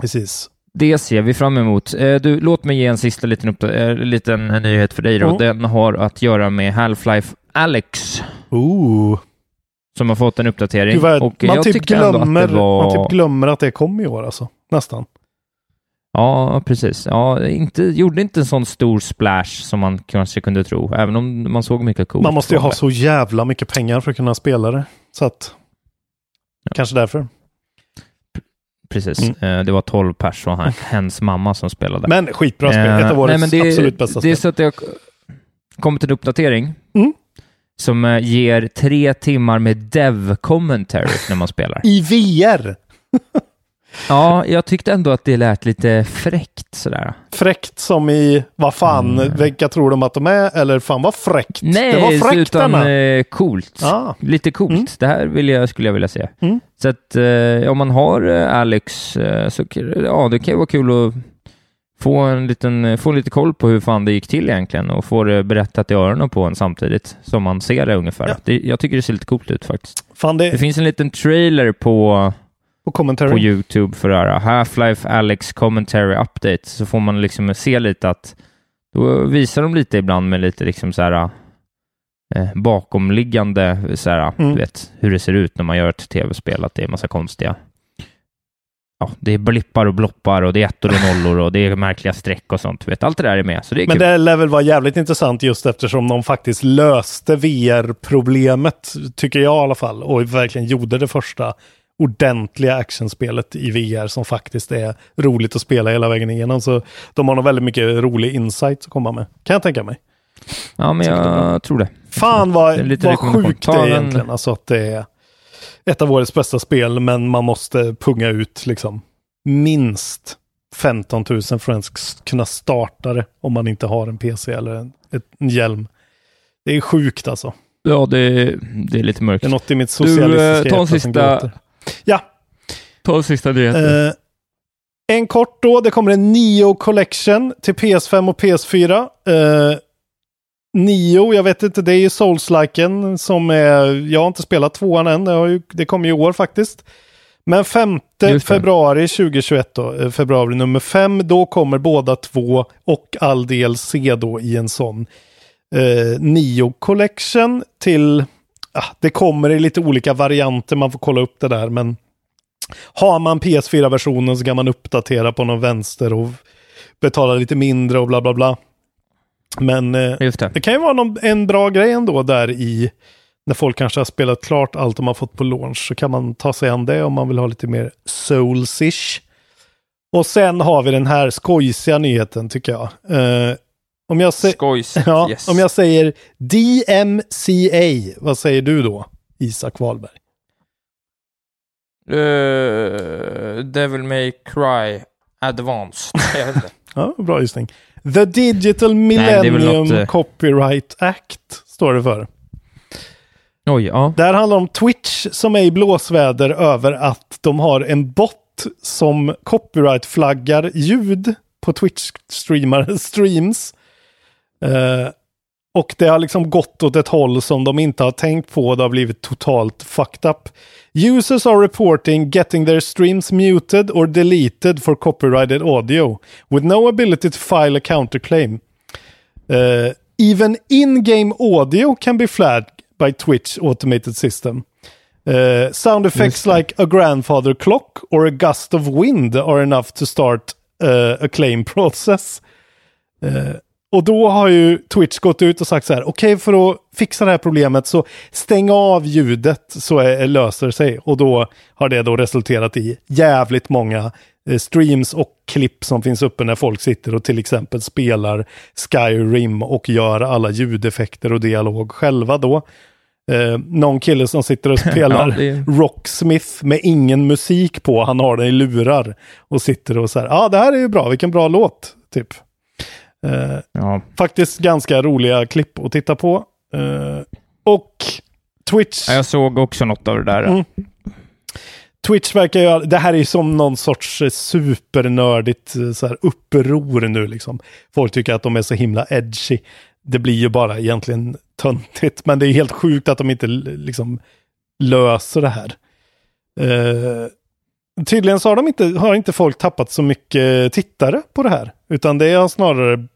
Precis. Det ser vi fram emot. Eh, Du, låt mig ge en sista liten, eh, liten nyhet för dig då. Mm. Den har att göra med Half-Life Alex, Ooh. som har fått en uppdatering. Gud, vad, och man, jag typ glömmer, att det var... man typ glömmer att det kom i år alltså. Nästan. Ja, precis. Ja, inte, gjorde inte en sån stor splash som man kanske kunde tro, även om man såg mycket coolt. man måste ju ha så jävla mycket pengar för att kunna spela det. Så att... Kanske därför. Precis. Mm. Eh, Det var 12 pers och han- hens mamma som spelade. Men skitbra spel. Eh, Ett av årets nej, men det, absolut bästa Det är spel. så att det har kommit en uppdatering Mm. som eh, ger tre timmar med dev commentary när man spelar. I VR! [LAUGHS] Ja, jag tyckte ändå att det lät lite fräckt sådär. Fräckt som i, vad fan, Mm. vilka tror de att de är? Eller fan vad fräckt. Nej, det var fräckt utan denna. eh, coolt. Ah. Lite coolt. Mm. Det här vill jag, skulle jag vilja se. Mm. Så att eh, om man har eh, Alex, eh, så ja, det kan ju vara kul att få en liten, få lite koll på hur fan det gick till egentligen och få det berättat i öronen på en samtidigt som man ser det ungefär. Ja. Det, jag tycker det ser lite coolt ut faktiskt. Fan, det, Det finns en liten trailer på, på commentary. på YouTube för det här Half-Life Alex Commentary Update, så får man liksom se lite att då visar de lite ibland med lite liksom så här eh, bakomliggande så här, Mm. du vet, hur det ser ut när man gör ett tv-spel, att det är massa konstiga Ja, det är blippar och bloppar och det är ettor och nollor och det är märkliga streck och sånt. Vet, allt det där är med, så det är Men kul. det lär väl vara jävligt intressant just eftersom de faktiskt löste VR-problemet, tycker jag i alla fall, och verkligen gjorde det första ordentliga actionspelet i VR som faktiskt är roligt att spela hela vägen igenom. Så de har nog väldigt mycket rolig insight att komma med, kan jag tänka mig. Ja, men jag tror det. Fan Det vad, lite vad sjukt det är en- egentligen. Alltså att det är ett av årets bästa spel, men man måste punga ut liksom minst 15 000 för att ens kunna starta det om man inte har en PC eller en, en hjälm. Det är sjukt alltså. Ja, det det är lite mörkt. Det är något i mitt Du, socialistiska eh, ta en sista-. Ja, Ta sista nyheten. Eh, en kort då, det kommer en Nio Collection till PS5 och PS4. Eh, Nio, jag vet inte, det är ju Souls-liken som är, jag har inte spelat tvåan än, det, ju, det kommer ju i år faktiskt. Men 5 Just det. februari 2021 då, eh, februari nummer 5, då kommer båda två och all DLC då i en sån eh, Nio Collection till, det kommer i lite olika varianter, man får kolla upp det där, men har man PS4-versionen så kan man uppdatera på någon vänster och betala lite mindre och bla bla bla. Men eh, det. det kan ju vara någon, en bra grej ändå där i när folk kanske har spelat klart allt de har fått på launch så kan man ta sig an det om man vill ha lite mer souls-ish. Och sen har vi den här skojsiga nyheten tycker jag. Eh, om, jag sä- Skojs. [LAUGHS] ja, yes. om jag säger DMCA, vad säger du då? Isak Wahlberg. Uh, Devil May Cry Advanced. [LAUGHS] Ja, bra gissning. The Digital Millennium något, eh, Copyright Act står det för. Oj, ja. Det här handlar om Twitch som är i blåsväder över att de har en bot som copyright-flaggar ljud på Twitch-streamar, streams. Eh, och det har liksom gått åt ett håll som de inte har tänkt på. Det har blivit totalt fucked up. Users are reporting getting their streams muted or deleted for copyrighted audio with no ability to file a counterclaim. Uh, even in-game audio can be flagged by Twitch automated system. Uh, sound effects like a grandfather clock or a gust of wind are enough to start uh, a claim process. Uh, och då har ju Twitch gått ut och sagt så här, okej för att fixa det här problemet så stäng av ljudet så är, löser det sig. Och då har det då resulterat i jävligt många eh, streams och klipp som finns uppe när folk sitter och till exempel spelar Skyrim och gör alla ljudeffekter och dialog själva då. Eh, någon kille som sitter och [LAUGHS] spelar Ja, det- Rocksmith med ingen musik på, han har den i lurar och sitter och så här, ja ah, det här är ju bra, vilken bra låt, typ. Eh, ja. faktiskt ganska roliga klipp att titta på. Eh, och Twitch, Ja, Jag såg också något av det där. Mm. Twitch verkar ju, det här är ju som någon sorts eh, supernördigt eh, så här uppror nu liksom. Folk tycker att de är så himla edgy. Det blir ju bara egentligen töntigt, men det är helt sjukt att de inte liksom löser det här. Eh, tydligen så har, de inte, har inte folk tappat så mycket tittare på det här, utan det har snarare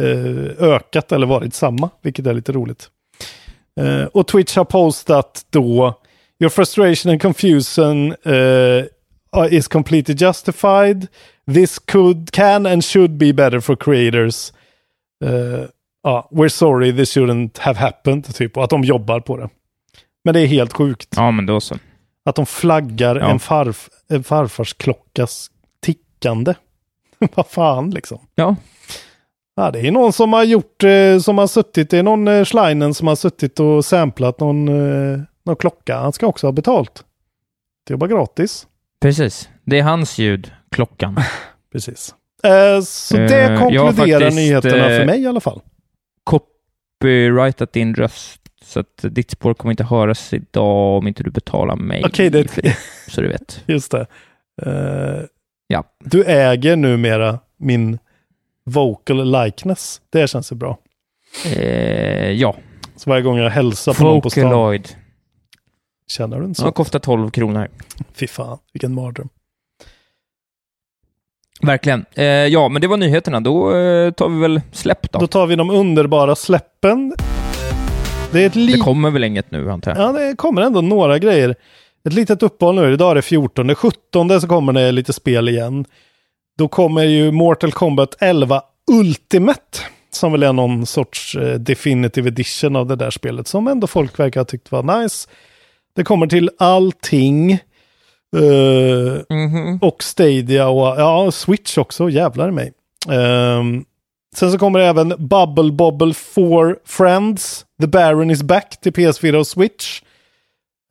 eh, ökat eller varit samma, vilket är lite roligt. Eh, och Twitch har postat då Your frustration and confusion uh, is completely justified. This could, can and should be better for creators. Uh, uh we're sorry, this shouldn't have happened. Typ, och att de jobbar på det. Men det är helt sjukt. Ja, men då så. Att de flaggar Ja. en, farf, en farfars klockas tickande. [LAUGHS] Vad fan liksom. Ja. Ja, det är någon som har gjort, eh, som har suttit, det är någon eh, Schleinen som har suttit och samplat någon, eh, någon klocka. Han ska också ha betalt. Det jobbar gratis. Precis. Det är hans ljud, klockan. [LAUGHS] Precis. Eh, så Eh, det har konkluderar faktiskt, nyheterna eh, för mig i alla fall. Copyrightat din röst, så att ditt spår kommer inte höras idag om inte du betalar mig Okej, det- för det. Så du vet. [LAUGHS] Just det. Eh, Ja. Du äger numera min vocal likeness. Det känns ju bra. Eh, ja, Så varje gång jag hälsar på någon på stan. Vocaloid. Känner du en Den så? kostar 12 kronor. Fy fan, vilken mardröm. Verkligen. Eh, ja, men det var nyheterna. Då eh, tar vi väl släpp då. Då tar vi de underbara släppen. Det är ett Det kommer väl inget nu, antar jag. Ja, det kommer ändå några grejer. Ett litet uppehåll nu. Idag är det 14. 17 så kommer det lite spel igen. Då kommer ju Mortal Kombat 11 Ultimate. Som väl är någon sorts eh, definitive edition av det där spelet. Som ändå folk verkar ha tyckt var nice. Det kommer till allting. Eh, Mhm. och Stadia och ja, Switch också. Jävlar i mig. Ehm, sen så kommer även Bubble Bobble for Friends. The Baron is back till PS4 och Switch.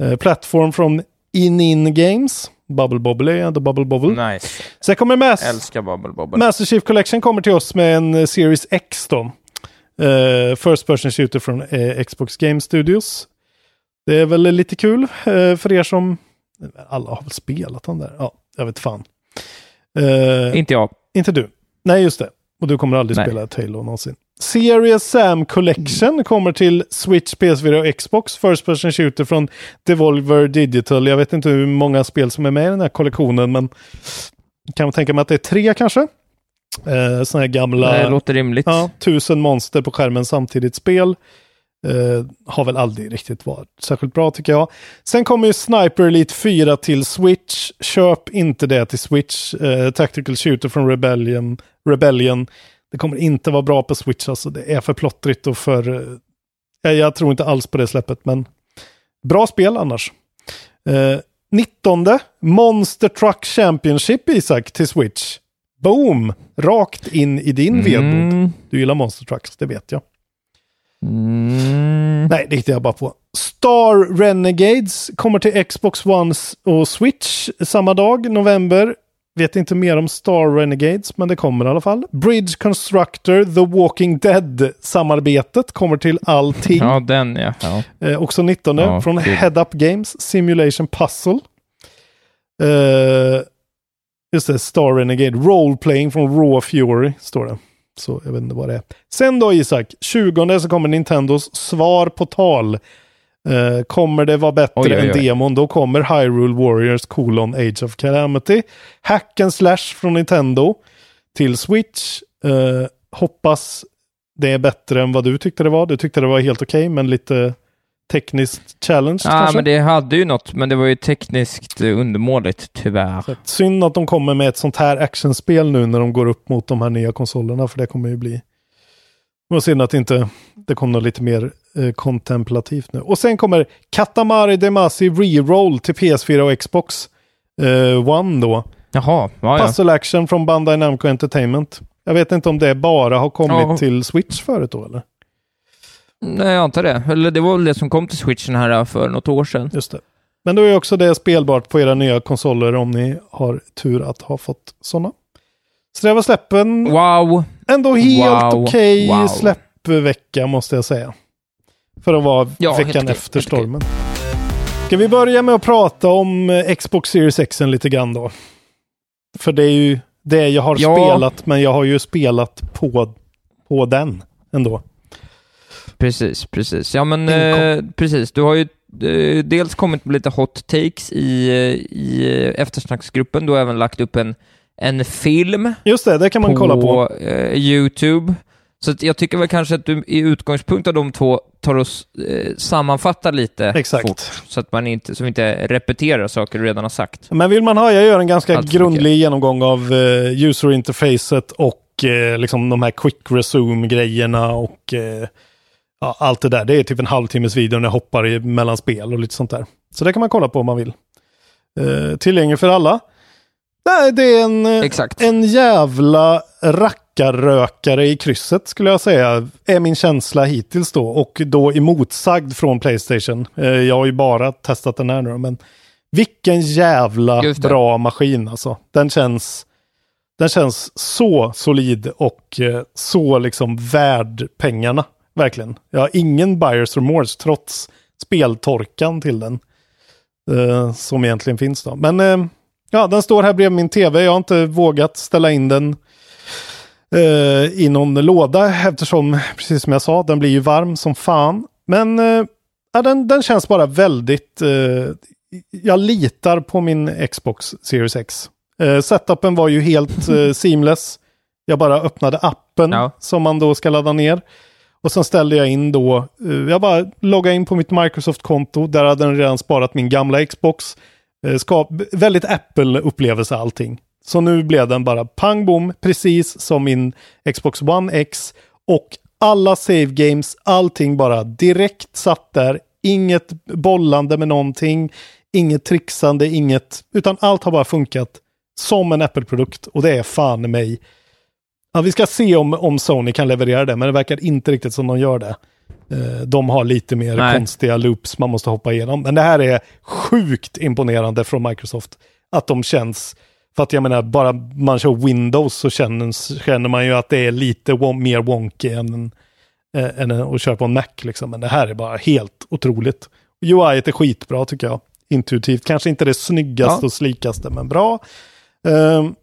Uh, plattform från In-In Games. Bubble Bobble är ändå Bubble Bobble. Nice. Sen kommer Mass Älskar Bubble Bobble. Master Chief Collection kommer till oss med en eh, Series X då. Eh, first person shooter från eh, Xbox Game Studios. Det är väl lite kul eh, för er som... Alla har väl spelat den där? Ja, jag vet fan. Eh, Inte jag. inte du. Nej, just det. Och du kommer aldrig Nej. spela ett Halo någonsin. Serious Sam Collection kommer till Switch, PS4 och Xbox. First person shooter från Devolver Digital. Jag vet inte hur många spel som är med i den här kollektionen, men kan man tänka mig att det är tre kanske. Eh, såna här gamla... Det låter rimligt. Ja, tusen monster på skärmen samtidigt spel. Eh, har väl aldrig riktigt varit särskilt bra tycker jag. Sen kommer ju Sniper Elite 4 till Switch. Köp inte det till Switch. Eh, Tactical Shooter från Rebellion. Rebellion. Det kommer inte vara bra på Switch alltså. Det är för plottrigt och för... Eh, jag, jag tror inte alls på det släppet men bra spel annars. Eh, 19. Monster Truck Championship Isak till Switch. Boom! Rakt in i din vedbod. Mm. Du gillar Monster Trucks, det vet jag. Mm. Nej, det hittade jag bara på. Star Renegades kommer till Xbox One och Switch samma dag, november. Vet inte mer om Star Renegades, men det kommer i alla fall. Bridge Constructor, The Walking Dead-samarbetet kommer till allting. Ja, den ja. ja. Eh, också 19 Ja, från kul. Head Up Games, Simulation Puzzle. Eh, just det, Star Renegade, Role Playing från Raw Fury, står det. Så jag vet inte vad det är. Sen då Isak, 20 så kommer Nintendos svar på tal. Eh, kommer det vara bättre Oj, oj, än oj. demon, då kommer Hyrule Warriors colon Age of Calamity. Hack and Slash från Nintendo till Switch. Eh, hoppas det är bättre än vad du tyckte det var. Du tyckte det var helt okej, men lite tekniskt challenge Ja, kanske. men det hade ju något, men det var ju tekniskt undermåligt, tyvärr. Så att Synd att de kommer med ett sånt här actionspel nu när de går upp mot de här nya konsolerna, för det kommer ju bli... Var synd att inte det kom något lite mer eh, kontemplativt nu. Och sen kommer Katamari Damacy Reroll till PS4 och Xbox eh, One då. Jaha, ja, ja. Puzzle Action från Bandai Namco Entertainment. Jag vet inte om det bara har kommit Ja. till Switch förut då eller? Nej, jag antar det. Eller det var väl det som kom till switchen här eh, för något år sedan. Just det. Men då är också det spelbart på era nya konsoler om ni har tur att ha fått sådana. Så det var släppen. Wow! Ändå helt Wow. okej Wow. släppvecka måste jag säga. För att vara Ja, veckan efter okej. stormen. Ska vi börja med att prata om eh, Xbox Series X lite grann då? För det är ju det jag har Ja. spelat, men jag har ju spelat på, på den ändå. Precis, precis. Ja, men eh, precis. Du har ju eh, dels kommit med lite hot takes i, eh, i eftersnacksgruppen. Du har även lagt upp en, en film Just det, det kan man på, kolla på. eh, YouTube. Så jag tycker väl kanske att du i utgångspunkt av de två tar oss eh, sammanfattar lite Exakt. fort, så att man inte, så vi inte repeterar saker du redan har sagt. Men vill man ha, jag gör en ganska Allt grundlig mycket. genomgång av eh, user interfacet och eh, liksom de här quick resume-grejerna och eh, ja, allt det där. Det är typ en halvtimmes video när jag hoppar i, mellan spel och lite sånt där. Så det kan man kolla på om man vill. Eh, tillgänglig för alla. Nej, det är en, eh, Exakt. en jävla rackarrökare i krysset skulle jag säga. Är min känsla hittills då. Och då emotsagd från Playstation. Eh, jag har ju bara testat den här nu men vilken jävla bra maskin alltså. Den känns, den känns så solid och eh, så liksom värd pengarna. Verkligen. Jag har ingen buyers remorse trots speltorkan till den. Eh, som egentligen finns då. Men eh, ja, den står här bredvid min tv. Jag har inte vågat ställa in den eh, i någon låda eftersom, precis som jag sa, den blir ju varm som fan. Men eh, ja, den, den känns bara väldigt... Eh, jag litar på min Xbox Series X. Eh, setupen var ju helt [LAUGHS] seamless. Jag bara öppnade appen Ja. som man då ska ladda ner. Och sen ställde jag in då, eh, jag bara loggade in på mitt Microsoft-konto. Där hade den redan sparat min gamla Xbox. Eh, väldigt Apple-upplevelse allting. Så nu blev den bara pang bom, precis som min Xbox One X. Och alla save games, allting bara direkt satt där. Inget bollande med någonting, inget trixande, inget, utan allt har bara funkat som en Apple-produkt. Och det är fan i mig. Ja, vi ska se om, om Sony kan leverera det, men det verkar inte riktigt som de gör det. Eh, De har lite mer Nej. konstiga loops man måste hoppa igenom. Men det här är sjukt imponerande från Microsoft. Att de känns, för att jag menar, bara man kör Windows så känner, känner man ju att det är lite won- mer wonky än, eh, än att köra på en Mac. Liksom. Men det här är bara helt otroligt. UI är skitbra tycker jag. Intuitivt, kanske inte det snyggaste Ja. och slikaste, men bra. Ehm,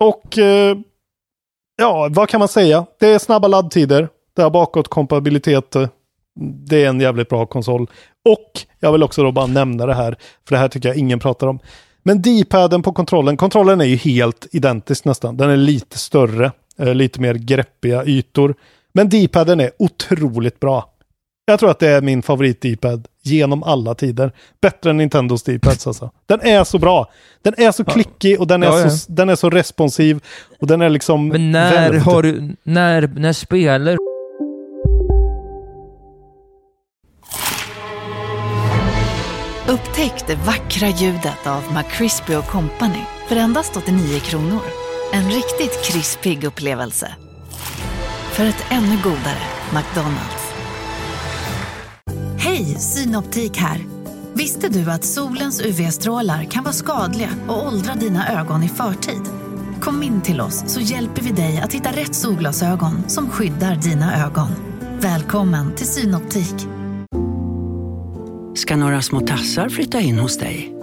och eh, ja, vad kan man säga? Det är snabba laddtider. Det har bakåtkompatibilitet. Det är en jävligt bra konsol. Och jag vill också då bara nämna det här, för det här tycker jag ingen pratar om. Men D-paden på kontrollen, kontrollen är ju helt identisk nästan. Den är lite större, eh, lite mer greppiga ytor. Men D-paden är otroligt bra. Jag tror att det är min favorit D-pad genom alla tider. Bättre än Nintendos D-pads alltså. Den är så bra. Den är så klickig och den är, Ja, ja. Så, den är så responsiv. Och den är liksom... Men när välvd. har du, när, när spelar Upptäck det vackra ljudet av McCrispy Company för endast 89 kronor. En riktigt krispig upplevelse. För ett ännu godare McDonalds. Hej, Synoptik här. Visste du att solens UV-strålar kan vara skadliga och åldra dina ögon i förtid? Kom in till oss så hjälper vi dig att hitta rätt solglasögon som skyddar dina ögon. Välkommen till Synoptik. ska några små tassar flytta in hos dig.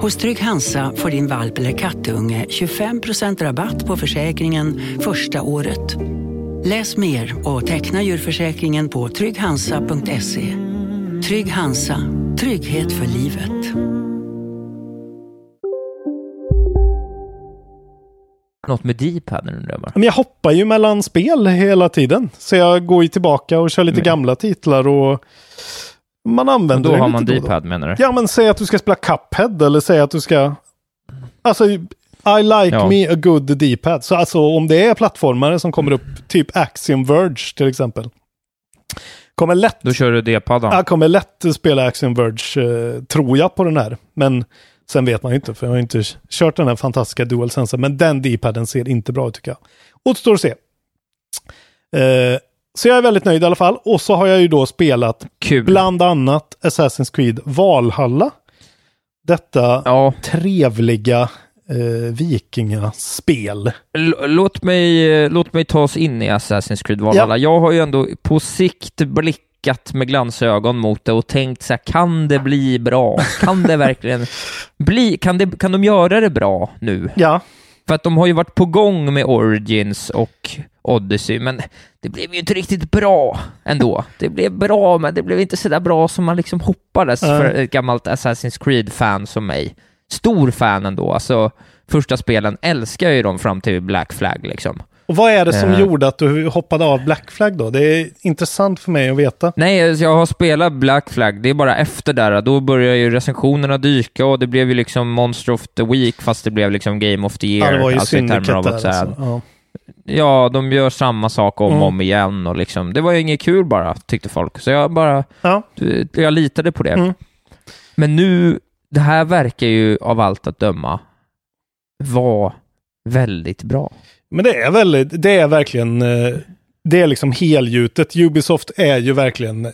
Hos Trygg Hansa får din valp eller kattunge 25% rabatt på försäkringen första året. Läs mer och teckna djurförsäkringen på trygghansa.se. Trygg Hansa, trygghet för livet. något med D-paden undrar jag? Men jag hoppar ju mellan spel hela tiden. Så jag går ju tillbaka och kör lite Men- gamla titlar och man Och använder då det har man då och då. D-pad menar du? Ja, men säg att du ska spela Cuphead eller säg att du ska... Alltså, I like Ja. me a good D-pad. Så alltså om det är plattformare som kommer upp, typ Axiom Verge till exempel. Kommer lätt, Då kör du D-padan? jag kommer lätt spela Axiom Verge, eh, tror jag, på den här. Men sen vet man ju inte, för jag har inte kört den här fantastiska DualSense. Men den D-paden ser inte bra ut tycker jag. Återstår att se. Eh, så jag är väldigt nöjd i alla fall. Och så har jag ju då spelat Kul. Bland annat Assassin's Creed Valhalla. Detta Ja, trevliga eh, vikingaspel. L- låt mig, eh, låt mig ta oss in i Assassin's Creed Valhalla. Jag har ju ändå på sikt blickat med glansögon mot det och tänkt så här, kan det bli bra? Kan det verkligen [LAUGHS] bli, kan, det, kan de göra det bra nu? Ja, För att de har ju varit på gång med Origins och Odyssey, men det blev ju inte riktigt bra ändå. Det blev bra, men det blev inte så där bra som man liksom hoppades för ett gammalt Assassin's Creed-fan som mig. Stor fan ändå, alltså första spelen älskar jag ju dem fram till Black Flag liksom. och vad är det som Eh. gjorde att du hoppade av Black Flag då? Det är intressant för mig att veta. Nej, alltså, jag har spelat Black Flag, det är bara efter där, då börjar ju recensionerna dyka och det blev ju liksom Monster of the Week, fast det blev liksom Game of the Year. Ja, det var ju alltså i termer av att Alltså. Ja. Ja, de gör samma sak om Mm. och om igen och liksom, det var ju inget kul bara, tyckte folk. Så jag bara, Ja. jag litade på det. Mm. Men nu, det här verkar ju av allt att döma vara väldigt bra. Men det är väldigt, det är verkligen, eh, det är liksom helgjutet. Ubisoft är ju verkligen,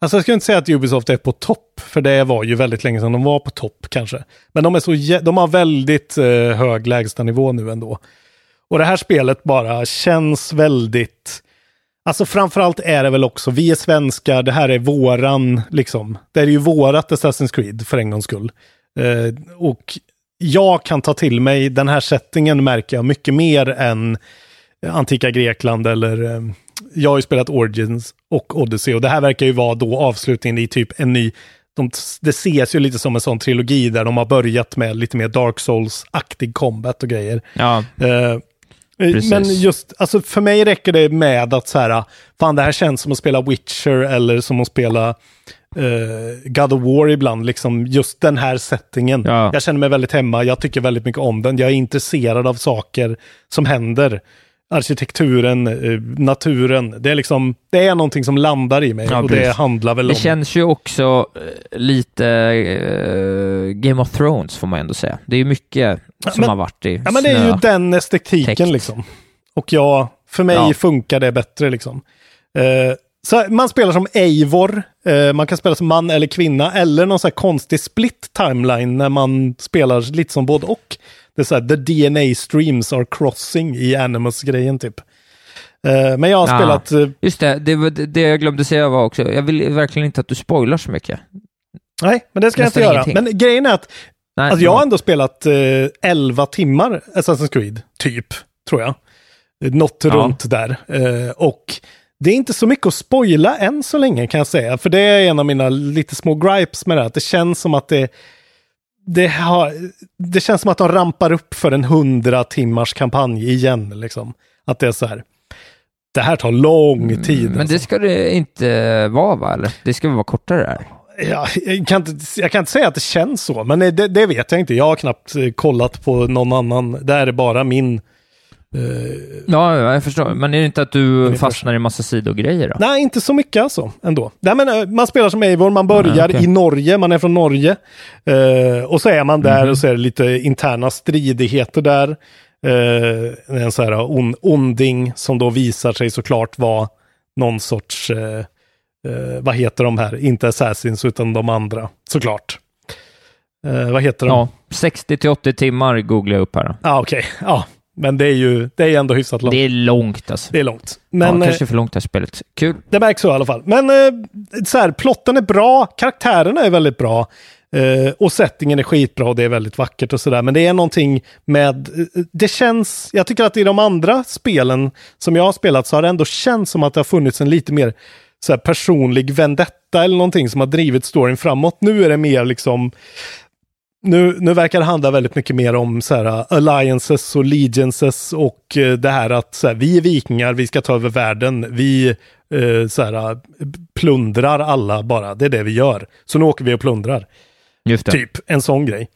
alltså jag skulle inte säga att Ubisoft är på topp, för det var ju väldigt länge sedan de var på topp kanske. Men de, är så, de har väldigt eh, hög lägstanivå nu ändå. Och det här spelet bara känns väldigt, alltså framförallt är det väl också, vi är svenskar, det här är våran, liksom, det är ju vårat Assassin's Creed för en gångs skull. Eh, och jag kan ta till mig den här settingen märker jag mycket mer än antika Grekland eller eh, jag har ju spelat Origins och Odyssey och det här verkar ju vara då avslutningen i typ en ny de, det ses ju lite som en sån trilogi där de har börjat med lite mer Dark Souls-aktig combat och grejer. Ja. Eh, Precis. men just, alltså för mig räcker det med att så här, fan det här känns som att spela Witcher eller som att spela eh, God of War ibland, liksom just den här settingen. Ja. Jag känner mig väldigt hemma, jag tycker väldigt mycket om den, jag är intresserad av saker som händer. Arkitekturen, eh, naturen, det är liksom, det är någonting som landar i mig Ja, och det precis. handlar väl Det om... känns ju också eh, lite eh, Game of Thrones får man ändå säga. Det är ju mycket som men- har varit i Ja men det är ju den estetiken täckt. liksom. Och jag, för mig Ja. funkar det bättre liksom. Eh, så man spelar som Eivor, eh, man kan spela som man eller kvinna, eller någon sån här konstig split timeline när man spelar lite som både och. Det är så här, the DNA streams are crossing i Animus-grejen typ. Eh, men jag har Ja. spelat, eh, Just det, det, det jag glömde säga var också, jag vill verkligen inte att du spoilar så mycket. nej men det ska jag inte Nästan göra. ingenting. Men grejen är att Nej, Alltså jag har ändå spelat eh, 11 timmar Assassin's Creed, typ, tror jag. Något Ja. runt där. Eh, och det är inte så mycket att spoila än så länge kan jag säga. För det är en av mina lite små gripes med det. Att det känns som att det, det, har, det känns som att de rampar upp för en 100 timmars kampanj igen. Liksom. Att det är så här. Det här tar lång tid. Mm, Men alltså. det ska det inte vara va, eller? Det ska vara kortare där? Ja, jag, kan inte, jag kan inte säga att det känns så, men det, det vet jag inte. Jag har knappt kollat på någon annan. Det här är bara min... eh, Ja, ja, jag förstår. Men är det inte att du fastnar i massa sidogrejer då? nej, inte så mycket alltså ändå. Nej, men, eh, man spelar som Eivor, man börjar Nej, okej. i Norge, man är från Norge. Eh, och så är man där Mhm. och så är det lite interna stridigheter där. Eh, en så här on, onding som då visar sig såklart vara någon sorts, eh, vad heter de här? Inte Assassins utan de andra, såklart. Vad heter de? Ja, 60 till 80 timmar googlar jag upp här. då. ah, okej. Ja, men det är ju det är ändå hyfsat långt. Det är långt alltså. Det är långt. Men, ja, eh, kanske för långt det här spelet. Kul. det märks så i alla fall. Men eh, så här, plotten är bra, karaktärerna är väldigt bra. Eh, och settingen är skitbra och det är väldigt vackert och sådär. Men det är någonting med, eh, det känns, jag tycker att i de andra spelen som jag har spelat så har det ändå känts som att det har funnits en lite mer så personlig vendetta eller någonting som har drivit storyn framåt. Nu är det mer liksom, nu, nu verkar det handla väldigt mycket mer om så här, uh, alliances och legiances och eh, det här att så här, vi är vikingar, vi ska ta över världen, vi eh, så här, uh, plundrar alla bara, det är det vi gör. Så nu åker vi och plundrar. Typ en sån grej.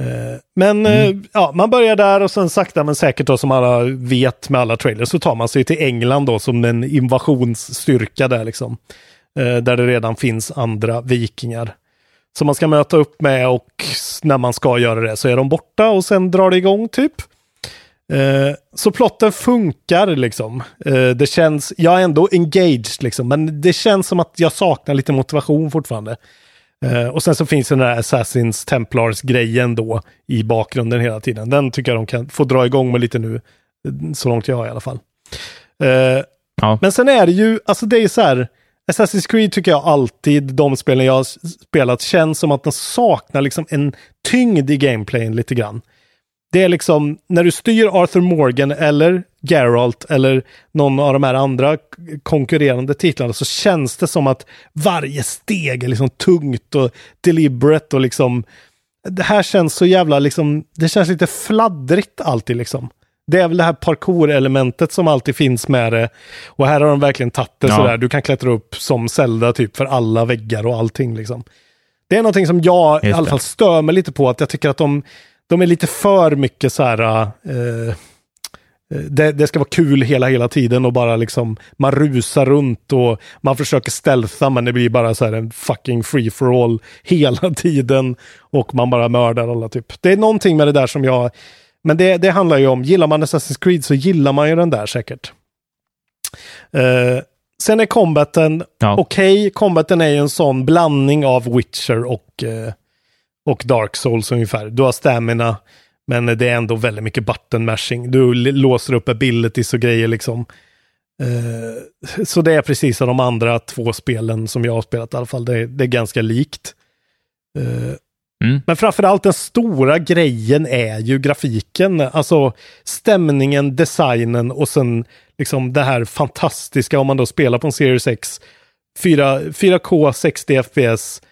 Eh, men eh, ja, man börjar där och sen sakta men säkert då som alla vet med alla trailers så tar man sig till England då som en invasionsstyrka där liksom. Eh, där det redan finns andra vikingar. Som man ska möta upp med och när man ska göra det så är de borta och sen drar det igång typ. Eh, så plotten funkar liksom. Eh, det känns, jag är ändå engaged liksom, men det känns som att jag saknar lite motivation fortfarande. Eh, och sen så finns den där Assassins Templars-grejen då i bakgrunden hela tiden. Den tycker jag de kan få dra igång med lite nu, eh, så långt jag har i alla fall. Eh, Ja. Men sen är det ju, alltså det är så här, Assassin's Creed tycker jag alltid, de spelen jag har spelat, känns som att de saknar liksom en tyngd i gameplayen lite grann. Det är liksom, när du styr Arthur Morgan eller Geralt eller någon av de här andra konkurrerande titlarna så känns det som att varje steg är liksom tungt och deliberate och liksom det här känns så jävla liksom, det känns lite fladdrigt alltid liksom. Det är väl det här parkour-elementet som alltid finns med det. Och här har de verkligen tagit det Ja. sådär. Du kan klättra upp som Zelda typ för alla väggar och allting liksom. Det är någonting som jag i Just alla det. fall stör mig lite på. Att jag tycker att de, de är lite för mycket så här... eh, eh, det, det ska vara kul hela, hela tiden och bara liksom man rusar runt och man försöker stealtha men det blir bara så här en fucking free for all hela [LAUGHS] tiden och man bara mördar alla typ. Det är någonting med det där som jag, men det, det handlar ju om, gillar man Assassin's Creed så gillar man ju den där säkert. Eh, sen är combaten Ja. okej, combaten är ju en sån blandning av Witcher och, eh, och Dark Souls ungefär. Du har stamina, men det är ändå väldigt mycket button mashing. Du låser upp abilities och grejer liksom. Eh, så det är precis som de andra två spelen som jag har spelat i alla fall. Det är, det är ganska likt. Eh, Mm. Men framförallt den stora grejen är ju grafiken, alltså stämningen, designen och sen liksom det här fantastiska om man då spelar på en Series X 4, 4K 60 FPS.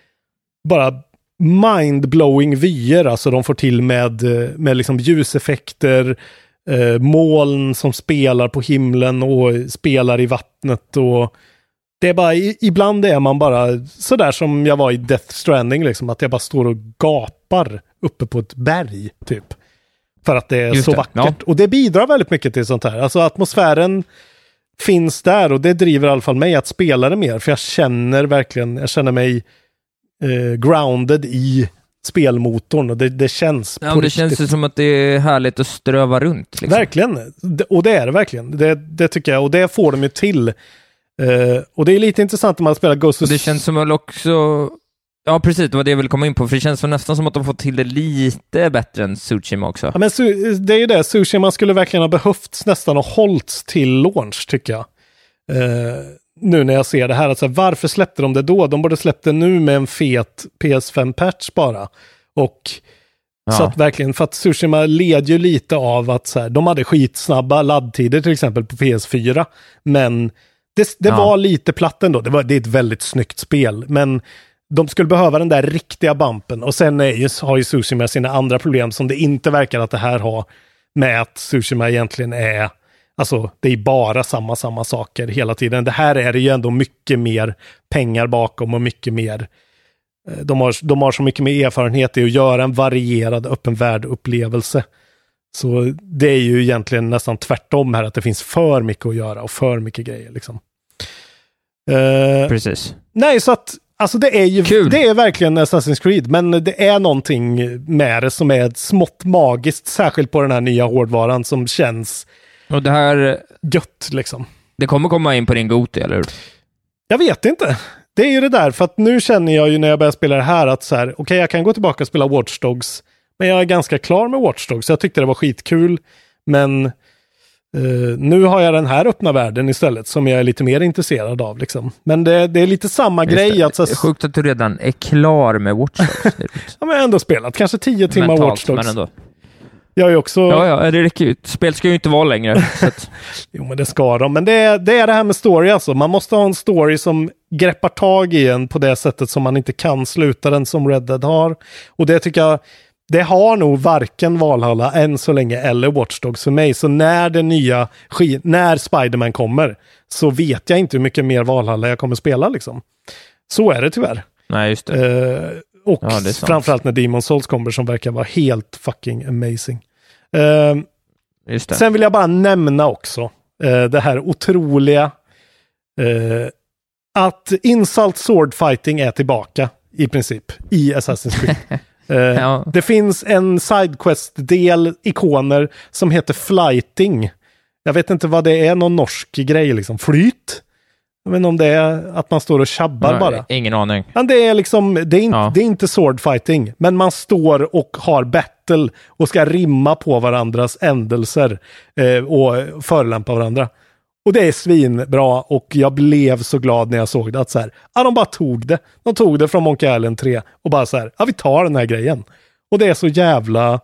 Bara mind-blowing vyer, alltså de får till med, med liksom ljuseffekter, eh, moln som spelar på himlen och spelar i vattnet och det är bara, ibland är man bara sådär som jag var i Death Stranding, liksom, att jag bara står och gapar uppe på ett berg, typ. För att det är Just så det, vackert. ja. Och det bidrar väldigt mycket till sånt här. Alltså atmosfären finns där och det driver i alla fall mig att spela det mer. För jag känner verkligen, jag känner mig eh, grounded i spelmotorn och det, det känns Ja, på det känns ju som att det är härligt att ströva runt. Liksom. Verkligen, och det är det verkligen. Det, det tycker jag, och det får de ju till. Eh, och det är lite intressant när man spelar Ghost of... Det känns som att också... Ja, precis, det var det jag ville komma in på, för det känns som nästan som att de fått till det lite bättre än Tsushima också. Ja, men det är ju det, sushi man skulle verkligen ha behövt nästan och hållits till launch tycker jag. Eh, nu när jag ser det här, alltså, varför släppte de det då? De borde släppt det nu med en fet PS5-patch bara. Och så Ja. att verkligen, för att Tsushima led ju lite av att så här, de hade skitsnabba laddtider till exempel på PS4. Men det, det Ja. var lite platt ändå. Det, var, det är ett väldigt snyggt spel. Men de skulle behöva den där riktiga bumpen. Och sen är har ju Tsushima sina andra problem som det inte verkar att det här har. Med att Tsushima egentligen är, alltså det är bara samma, samma saker hela tiden. Det här är det ju ändå mycket mer pengar bakom och mycket mer Eh, de har, de har så mycket mer erfarenhet i att göra en varierad öppen värld-upplevelse. Så det är ju egentligen nästan tvärtom här, att det finns för mycket att göra och för mycket grejer. Liksom. Eh, Precis. nej, så att alltså det är ju Kul. det är verkligen Assassin's Creed, men det är någonting med det som är smått magiskt, särskilt på den här nya hårdvaran som känns Och det här, gött liksom. det kommer komma in på din Goti, eller hur? Jag vet inte. Det är ju det där, för att nu känner jag ju när jag börjar spela det här att så här, okej, jag kan gå tillbaka och spela Watch Dogs, men jag är ganska klar med Watch Dogs. Jag tyckte det var skitkul, men eh, nu har jag den här öppna världen istället som jag är lite mer intresserad av. Liksom. Men det, det är lite samma Just grej. det. Att, så, Det är sjukt att du redan är klar med Watch Dogs. Det är roligt. ja, men jag har ändå spelat kanske tio timmar Mentalt, Watch Dogs. men ändå. Jag är också... Ja, ja, det räcker ju. Spel ska ju inte vara längre. Så att, [LAUGHS] Jo, men det ska de. Men det är, det är det här med story alltså. Man måste ha en story som greppar tag i en på det sättet som man inte kan sluta den som Red Dead har. Och det tycker jag, det har nog varken Valhalla än så länge eller Watch Dogs för mig. Så när det nya, när Spiderman kommer, så vet jag inte hur mycket mer Valhalla jag kommer spela liksom. Så är det tyvärr. nej, just det. Eh, och Ja, det framförallt när Demon Souls kommer som verkar vara helt fucking amazing. Eh, Just det. Sen vill jag bara nämna också eh, det här otroliga att Insult Sword Fighting är tillbaka i princip i Assassin's Creed. [LAUGHS] Eh, Ja. Det finns en Sidequest-del, ikoner, som heter Flighting. Jag vet inte vad det är, någon norsk grej liksom. Flyt? Jag vet inte om det är att man står och tjabbar Nej, bara. Ingen aning. Men det är liksom, det är, inte, Ja. det är inte swordfighting, men man står och har battle och ska rimma på varandras ändelser eh, och förolämpa varandra. Och det är svinbra och jag blev så glad när jag såg det att så här, ja de bara tog det. De tog det från Monkey Island 3 och bara så här, ja vi tar den här grejen. Och det är så jävla,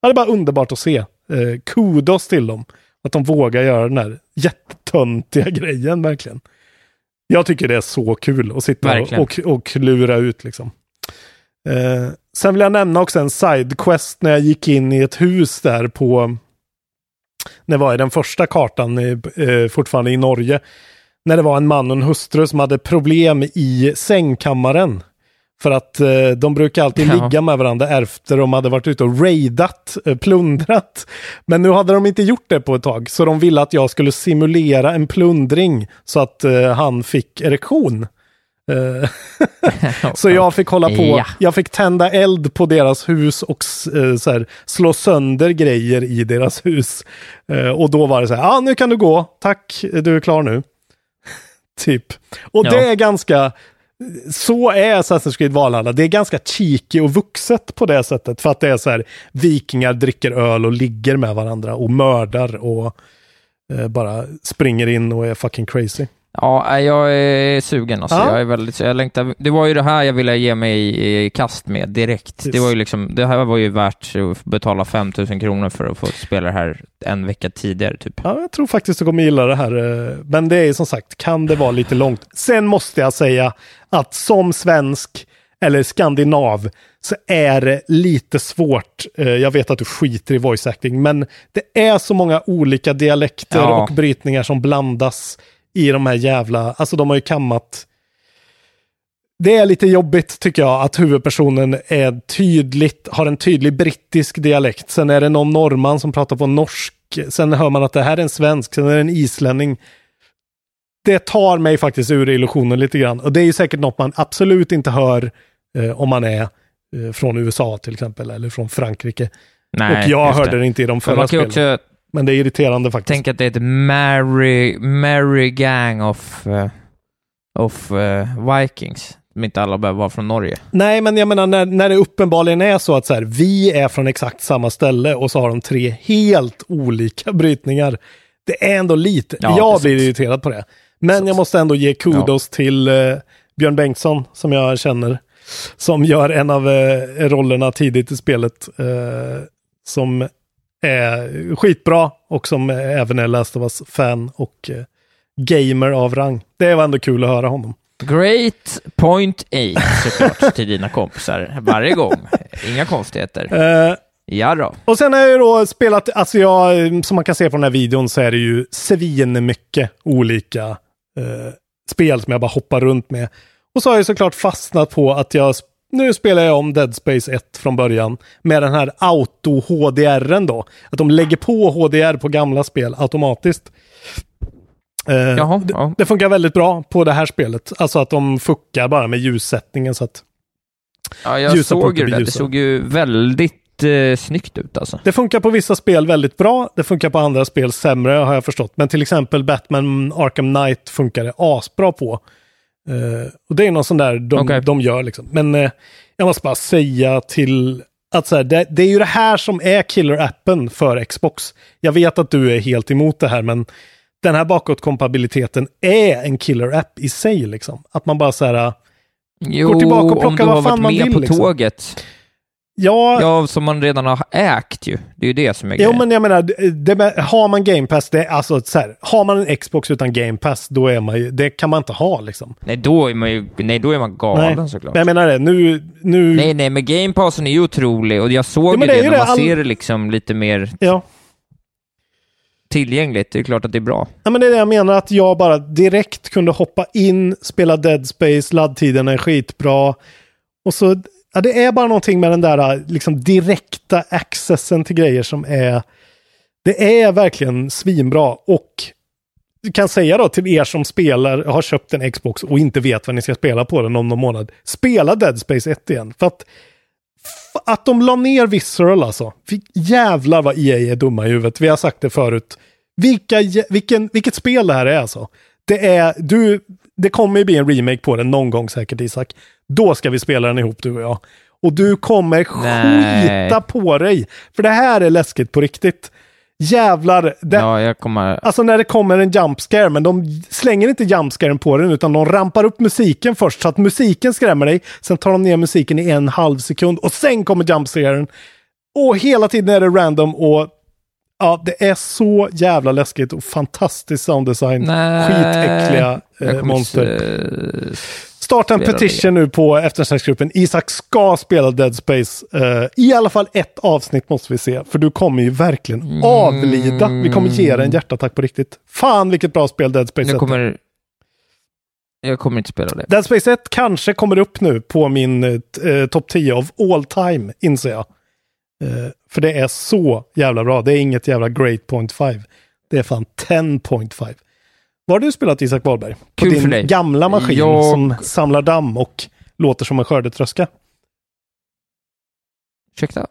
ja det är bara underbart att se. Eh, kudos till dem. Att de vågar göra den här jättetöntiga [LAUGHS] grejen verkligen. Jag tycker det är så kul att sitta och, och, och klura ut liksom. Eh, sen vill jag nämna också en sidequest när jag gick in i ett hus där på, när var i den första kartan, eh, fortfarande i Norge. När det var en man och en hustru som hade problem i sängkammaren. För att eh, de brukar alltid Ja. ligga med varandra efter de hade varit ute och raidat, eh, plundrat. Men nu hade de inte gjort det på ett tag, så de ville att jag skulle simulera en plundring så att eh, han fick erektion. Eh, [LAUGHS] så jag fick hålla på, Ja. jag fick tända eld på deras hus och eh, så här, slå sönder grejer i deras hus. Eh, och då var det så här, ah, nu kan du gå, tack, du är klar nu. [LAUGHS] typ. Och Ja. det är ganska, så är Assassin's Creed Valhalla. Det är ganska cheeky och vuxet på det sättet. För att det är så här, vikingar dricker öl och ligger med varandra och mördar och eh, bara springer in och är fucking crazy. Ja, jag är sugen alltså. Ja. Jag är väldigt, jag längtar, det var ju det här jag ville ge mig i, i kast med direkt. Precis. Det var ju liksom, det här var ju värt att betala 5000 kronor för att få spela det här en vecka tidigare typ. Ja, jag tror faktiskt du kommer gilla det här. eh, Men det är som sagt, kan det vara lite långt. Sen måste jag säga att som svensk eller skandinav så är det lite svårt. Eh, Jag vet att du skiter i voice acting, men det är så många olika dialekter Ja. och brytningar som blandas i de här jävla, alltså de har ju kammat det är lite jobbigt tycker jag att huvudpersonen är tydligt, har en tydlig brittisk dialekt. Sen är det någon norrman som pratar på norsk. Sen hör man att det här är en svensk, sen är det en islänning. Det tar mig faktiskt ur illusionen lite grann. Och det är ju säkert något man absolut inte hör eh, om man är eh, från USA till exempel, eller från Frankrike. Nej, och jag hörde det. inte i de förra spelen. Men det är irriterande faktiskt. tänka att det är ett merry, merry gang of, eh, of eh, Vikings. Som inte alla behöver vara från Norge. Nej, men jag menar när, när det uppenbarligen är så att så här, vi är från exakt samma ställe och så har de tre helt olika brytningar. Det är ändå lite, Ja, jag är blir irriterad på det. Men jag måste ändå ge kudos till eh, Björn Bengtsson som jag känner. Som gör en av rollerna tidigt i spelet. Som är skitbra och som även är Last of Us-fan och eh, gamer av rang. Det var ändå kul att höra honom. Great point eight såklart till dina kompisar varje gång. Inga konstigheter. Eh, Ja då. Och sen har jag ju då spelat, alltså jag, som man kan se på den här videon så är det ju svin mycket olika eh, spel som jag bara hoppar runt med. Och så har jag såklart fastnat på att jag, nu spelar jag om Dead Space 1 från början med den här auto-HDRen då. Att de lägger på HDR på gamla spel automatiskt. Eh, Jaha, det, ja. det funkar väldigt bra på det här spelet. Alltså att de fuckar bara med ljussättningen så att Ja, jag Ljusa såg ju det. Det såg ju väldigt eh, snyggt ut alltså. Det funkar på vissa spel väldigt bra. Det funkar på andra spel sämre har jag förstått. Men till exempel Batman Arkham Knight funkar det asbra på. Eh, och det är någon sån där de, Okej. de gör liksom. Men eh, jag måste bara säga till att så här, det, det är ju det här som är killer-appen för Xbox. Jag vet att du är helt emot det här, men den här bakåtkompatibiliteten är en killer-app i sig liksom. Att man bara så här, Jo, Går tillbaka och om plockar du vad har fan varit man med vill, på liksom. tåget. Ja, Ja, som man redan har ägt ju. Det är ju det som är Jo, grejen. men jag menar, det, har man Game Pass, det alltså så här, har man en Xbox utan Game Pass, då är man ju, det kan man inte ha liksom. Nej, då är man ju, nej, då är man galen Nej. såklart. Men jag menar det, nu, nu, Nej, nej, men Game Passen är ju otrolig och jag såg Ja, ju det, det när det, man all- ser det liksom lite mer ja. tillgängligt. Det är klart att det är bra. ja, men det är det jag menar, att jag bara direkt kunde hoppa in, spela Dead Space, laddtiden är skitbra. Och så, ja, det är bara någonting med den där äh, liksom direkta accessen till grejer som är, det är verkligen svinbra. Och du kan säga då till er som spelar, har köpt en Xbox och inte vet vad ni ska spela på den om någon månad. Spela Dead Space 1 igen. För att, att de la ner Visceral alltså. Jävlar vad EA är dumma i huvudet. Vi har sagt det förut. Vilka, vilken, vilket spel det här är alltså. Det är, du, det kommer ju bli en remake på den någon gång säkert Isak. Då ska vi spela den ihop du och jag. Och du kommer Nej. skita på dig. För det här är läskigt på riktigt. Jävlar. Det, Ja, jag kommer... Alltså när det kommer en jump scare, men de slänger inte jump scaren på den, utan de rampar upp musiken först så att musiken skrämmer dig. Sen tar de ner musiken i en halv sekund och sen kommer jump scaren. Och hela tiden är det random och ja, det är så jävla läskigt och fantastisk sounddesign. Nej. Skitäckliga eh, monster. Starta en petition nu på eftersnacksgruppen. Isak ska spela Dead Space. Eh, I alla fall ett avsnitt måste vi se, för du kommer ju verkligen avlida. Vi kommer ge dig en hjärtattack på riktigt. Fan vilket bra spel Dead Space 1 Jag kommer... Jag kommer inte spela det. Dead Space 1 kanske kommer upp nu på min eh, topp 10 av all time, inser jag. Eh, för det är så jävla bra. Det är inget jävla great point 5. Det är fan 10.5. Vad har du spelat Isak Wahlberg? På Kul din gamla maskin Jag- som samlar damm och låter som en skördetröska? Ursäkta?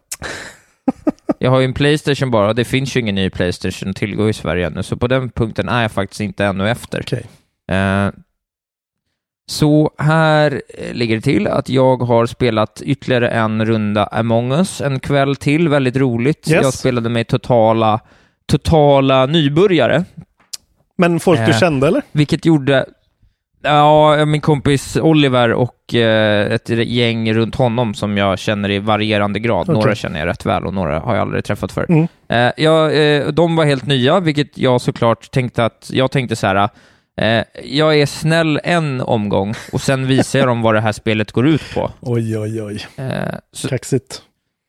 [LAUGHS] jag har ju en Playstation bara, det finns ju ingen ny Playstation att tillgå i Sverige ännu, så på den punkten är jag faktiskt inte ännu efter. Okej. Eh, så här eh, ligger det till att jag har spelat ytterligare en runda Among us en kväll till, väldigt roligt. Yes. Jag spelade med totala, totala nybörjare, Men folk du Eh. kände eller? vilket gjorde... Ja, min kompis Oliver och eh, ett gäng runt honom som jag känner i varierande grad. Okej. Några känner jag rätt väl och några har jag aldrig träffat för. Mm. Eh, ja, eh, de var helt nya, vilket jag såklart tänkte att, jag tänkte så här, jag är snäll en omgång och sen visar jag dem vad det här spelet går ut på. Oj, oj, oj. Eh, så, Kaxigt.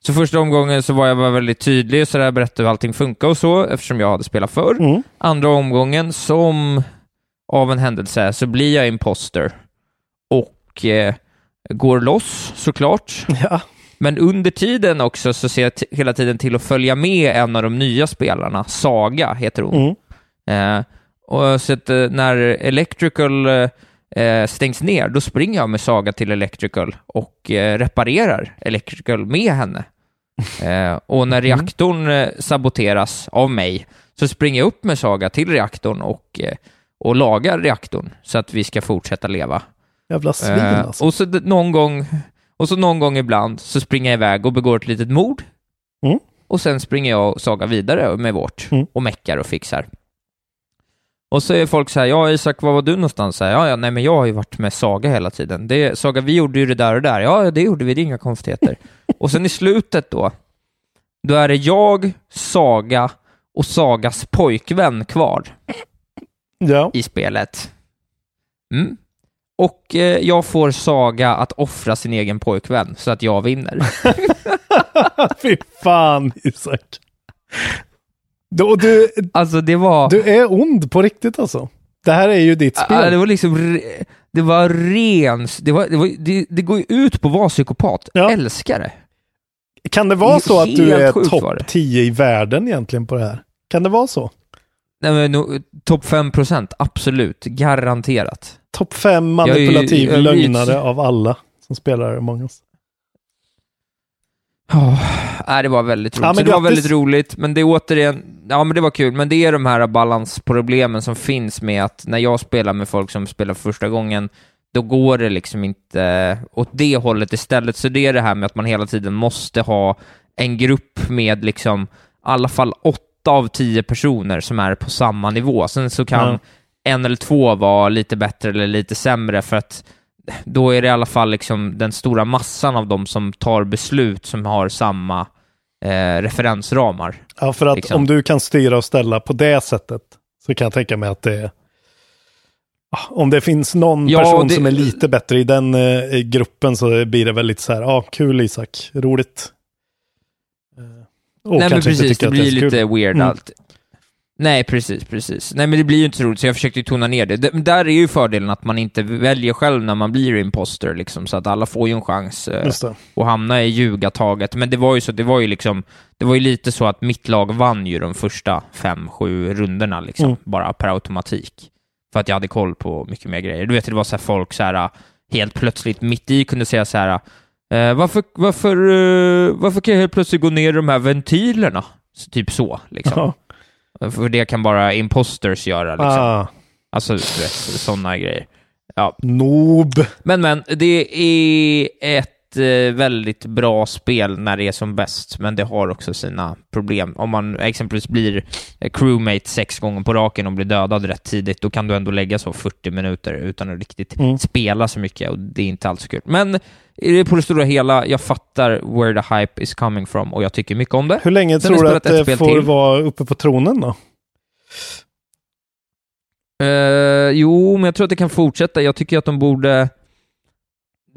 så första omgången så var jag bara väldigt tydlig, så där berättade hur allting funkar och så, eftersom jag hade spelat förr. Mm. Andra omgången, som av en händelse, så blir jag imposter och eh, går loss såklart. Ja. Men under tiden också så ser jag hela tiden till att följa med en av de nya spelarna, Saga heter hon. Mm. Eh, och så att, eh, när Electrical eh, eh, stängs ner, då springer jag med Saga till Electrical och reparerar Electrical med henne. [LAUGHS] Och när reaktorn eh, saboteras av mig så springer jag upp med Saga till reaktorn och, och lagar reaktorn så att vi ska fortsätta leva. Jävla svin alltså. och, så någon gång, och så någon gång ibland så springer jag iväg och begår ett litet mord. Mm. Och sen springer jag och Saga vidare med vårt Mm. och meckar och fixar. Och så är folk så här, ja Isak, var var du någonstans? Så här, ja, ja, nej men jag har ju varit med Saga hela tiden. Det, Saga, vi gjorde ju det där och där. Ja, det gjorde vi, det är inga konstigheter. [LAUGHS] och sen i slutet då, då är det jag, Saga och Sagas pojkvän kvar Ja. i spelet. Mm. Och eh, jag får Saga att offra sin egen pojkvän så att jag vinner. [LAUGHS] Fy fan Isak. Du, du, Alltså det var... du är ond på riktigt alltså. Det här är ju ditt Ah, spel. det var liksom... Det var ren... Det, var, det, var, det, det går ju ut på att vara psykopat. Ja. Älskar det. Kan det vara så att du är topp det. 10 i världen egentligen på det här? Kan det vara så? Nej, men, no, Topp 5 procent, absolut. Garanterat. Topp 5 Jag är ju- manipulativ jag är ju- lögnare av alla som spelar Among us. Nej, det var väldigt roligt. Ja, det var väldigt roligt, men det är återigen, ja men det var kul, men det är de här balansproblemen som finns med att när jag spelar med folk som spelar för första gången, då går det liksom inte åt det hållet istället. Så det är det här med att man hela tiden måste ha en grupp med liksom i alla fall åtta av tio personer som är på samma nivå. Sen så kan Ja. en eller två vara lite bättre eller lite sämre för att då är det i alla fall liksom den stora massan av de som tar beslut som har samma eh, referensramar. Ja, för att Liksom. om du kan styra och ställa på det sättet så kan jag tänka mig att det är om det finns någon Ja, person det- som är lite bättre i den eh, gruppen så blir det väl lite så här, ja, ah, kul Isak, roligt. Eh, och Nej men precis, det blir så lite kul. weird Mm. allt. Nej, precis, precis. Nej, men det blir ju inte så roligt, så jag försökte ju tona ner det. det. men Där är ju fördelen att man inte väljer själv när man blir imposter, liksom, så att alla får ju en chans eh, att hamna i ljugataget. Men det var ju så, det var ju liksom, det var ju lite så att mitt lag vann ju de första fem, sju rundorna, liksom, Mm. bara per automatik. För att jag hade koll på mycket mer grejer. Du vet, det var så här folk så här, helt plötsligt mitt i kunde säga så här, eh, varför, varför, eh, varför kan jag helt plötsligt gå ner i de här ventilerna? Så, typ så, liksom. För det kan bara imposters göra, liksom. Ah, Alltså, sådana grejer. Ja. noob. Men, men, det är ett eh, väldigt bra spel när det är som bäst, men det har också sina problem. Om man exempelvis blir eh, crewmate sex gånger på raken och blir dödad rätt tidigt, då kan du ändå lägga så 40 minuter utan att riktigt Mm. spela så mycket, och det är inte alls så kul. Men på det stora hela, jag fattar where the hype is coming from, och jag tycker mycket om det. Hur länge Sen tror du att ett det får till. vara uppe på tronen då? Eh, jo, men jag tror att det kan fortsätta. Jag tycker att de borde...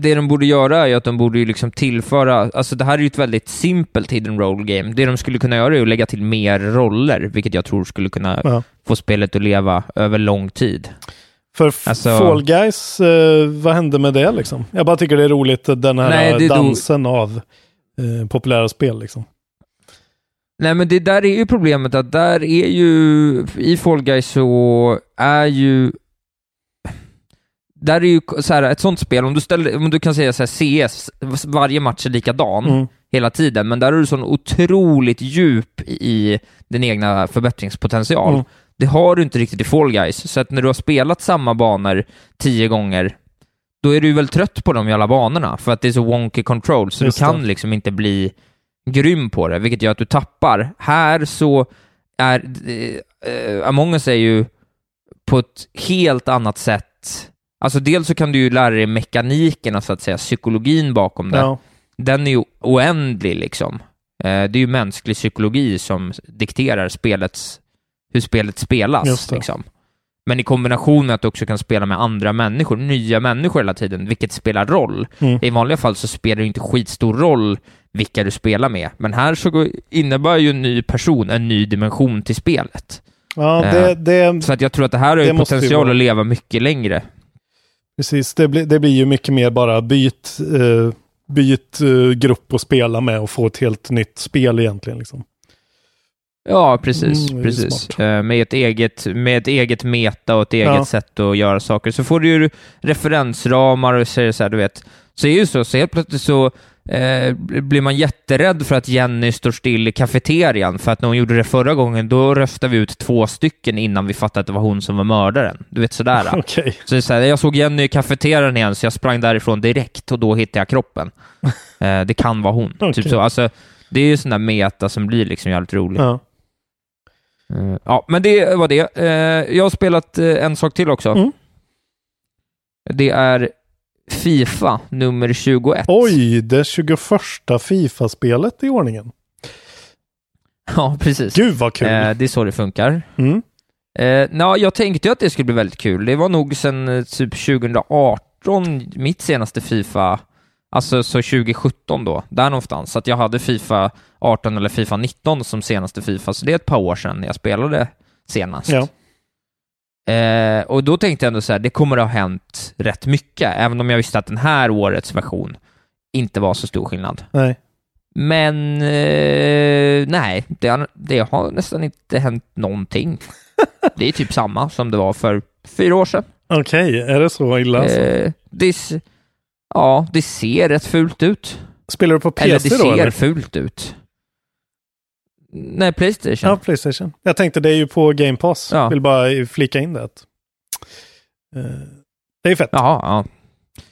Det de borde göra är att de borde ju liksom tillföra... Alltså det här är ju ett väldigt simpelt hidden roll game. Det de skulle kunna göra är att lägga till mer roller, vilket jag tror skulle kunna Ja. få spelet att leva över lång tid. För Alltså- Fall Guys, eh, vad hände med det liksom? Jag bara tycker det är roligt den här Nej, dansen av eh, populära spel liksom. Nej, men det där är ju problemet att där är ju... I Fall Guys så är ju... Där är ju så här, ett sånt spel, om du, ställer, om du kan säga så här CS, varje match är likadan Mm. hela tiden, men där har du sån otroligt djup i din egna förbättringspotential. Mm. Det har du inte riktigt i Fall Guys, så att när du har spelat samma banor tio gånger, då är du väl trött på de jävla banorna, för att det är så wonky control, så Just du kan det. liksom inte bli grym på det, vilket gör att du tappar. Här så är... Eh, Among us är ju på ett helt annat sätt Alltså dels så kan du ju lära dig mekaniken, så att säga, psykologin bakom det. Ja. Den är ju oändlig liksom. Eh, det är ju mänsklig psykologi som dikterar spelets, hur spelet spelas. Det. Liksom. Men i kombination med att du också kan spela med andra människor, nya människor hela tiden, vilket spelar roll. Mm. I vanliga fall så spelar det inte skitstor roll vilka du spelar med, men här så innebär ju en ny person en ny dimension till spelet. Ja, Eh, det, det, Så att jag tror att det här har Det ju potential att leva mycket längre. Precis. Det, blir- det blir ju mycket mer bara byt, eh, byt eh, grupp att spela med och få ett helt nytt spel egentligen. Liksom. Ja, precis. Mm, precis. Eh, Med, ett eget, med ett eget meta och ett eget Ja. sätt att göra saker. Så får du ju referensramar och säger så här, du vet. Så är det ju så, så helt plötsligt så eh, blir man jätterädd för att Jenny står still i kafeterian, för att när hon gjorde det förra gången, då röstade vi ut två stycken innan vi fattade att det var hon som var mördaren. Du vet sådär. [LAUGHS] Okej. Så det är så här, jag såg Jenny i kafeterian igen, så jag sprang därifrån direkt och då hittade jag kroppen. [LAUGHS] Eh, det kan vara hon. Okej. Typ så. Alltså, det är ju sån där meta som blir liksom jävligt rolig. Ja. Eh, Ja, men det var det. Eh, Jag har spelat eh, en sak till också. Mm. Det är Fifa nummer 21. Oj, det 21 Fifa-spelet i ordningen. Ja, precis. Gud vad kul. Eh, Det är så det funkar. Mm. Eh, na, jag tänkte ju att det skulle bli väldigt kul. Det var nog sedan eh, typ 2018, mitt senaste Fifa, alltså så 2017 då, där någonstans. Så att jag hade Fifa 18 eller Fifa 19 som senaste Fifa, så det är ett par år sedan jag spelade senast. Ja. Eh, och då tänkte jag ändå så här, det kommer att ha hänt rätt mycket, även om jag visste att den här årets version inte var så stor skillnad. Nej. Men eh, nej, det har, det har nästan inte hänt någonting. [LAUGHS] det är typ samma som det var för fyra år sedan. Okej, är det så illa alltså? Eh, det, ja, det ser rätt fult ut. Spelar du på eller PC det då? ser Eller? fult ut. Nej, Playstation. Ja, Playstation. Jag tänkte det är ju på Game Pass. Ja. Vill bara flika in det. eh, det är ju fett. Jaha, ja.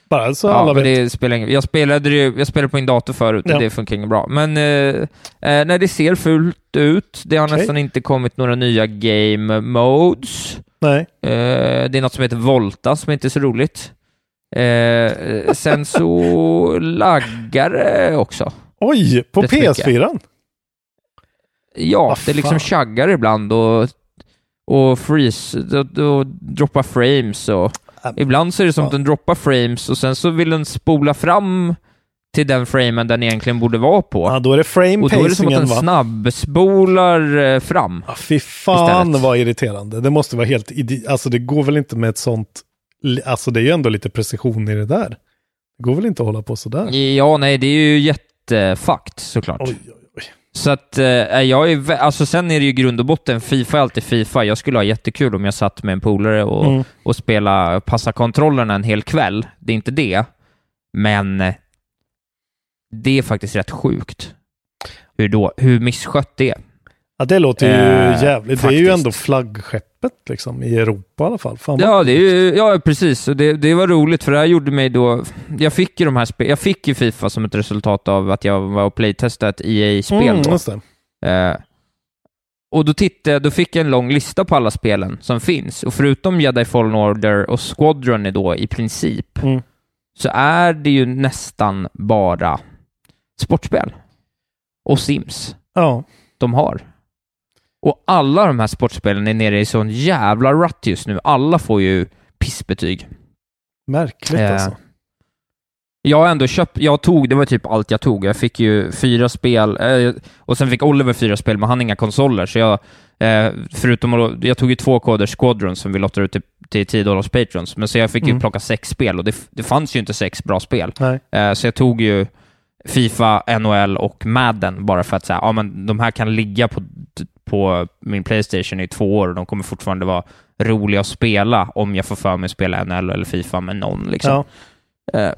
Bara så ja, alla men vet. det spelar ingen Jag spelade, det, jag spelade på min dator förut och Ja. det funkar inget bra. Men eh, eh, nej, det ser fult ut. Det har Okej. nästan inte kommit några nya game modes. Nej. Eh, det är något som heter Volta som inte är så roligt. Eh, sen så [LAUGHS] laggar det också. Oj, på Rätt mycket. PS4? Ja, Vad det liksom fan. chaggar ibland och, och freeze, och, och droppar frames och ibland så är det som att den droppar frames och sen så vill den spola fram till den framen den egentligen borde vara på. Ja, då är det frame och då är det som att den va? snabbspolar eh, fram. Ja, fy fan istället. vad irriterande. Det måste vara helt Alltså det går väl inte med ett sånt... Alltså det är ju ändå lite precision i det där. Det går väl inte att hålla på sådär? Ja, nej, det är ju jättefucked såklart. Oj, oj. Så att eh, jag är, alltså sen är det ju grund och botten, Fifa är alltid Fifa. Jag skulle ha jättekul om jag satt med en polare och, Mm. och spela, passa kontrollerna en hel kväll. Det är inte det, men eh, det är faktiskt rätt sjukt hur, då, hur misskött det är. Ja, det låter ju Eh, jävligt. Det är ju faktiskt. ändå flaggskeppet liksom i Europa i alla fall. Fan, Ja, det är ju, ja precis. Det, det var roligt, för det här gjorde mig då... Jag fick ju de här spe, Jag fick ju Fifa som ett resultat av att jag var och playtestade ett EA-spel mm. Eh, och då tittade då fick jag en lång lista på alla spelen som finns. Och förutom Jedi Fallen Order och Squadron är då i princip, Mm. så är det ju nästan bara sportspel. Och Sims Ja. de har. Och alla de här sportspelen är nere i sån jävla rutt just nu. Alla får ju pissbetyg. Märkligt Eh, alltså. Jag har ändå köpt, jag tog, det var typ allt jag tog. Jag fick ju fyra spel, eh, och sen fick Oliver fyra spel, men han har inga konsoler, så jag, eh, förutom, att- jag tog ju två koder Squadron som vi lottar ut till, till 10 dollars patrons, men så jag fick ju Mm. plocka sex spel, och det, det fanns ju inte sex bra spel. Eh, så jag tog ju Fifa, NHL och Madden bara för att säga, ja men de här kan ligga på, på min Playstation i två år och de kommer fortfarande vara roliga att spela om jag får för mig att spela NHL eller Fifa med någon liksom. Ja. Eh,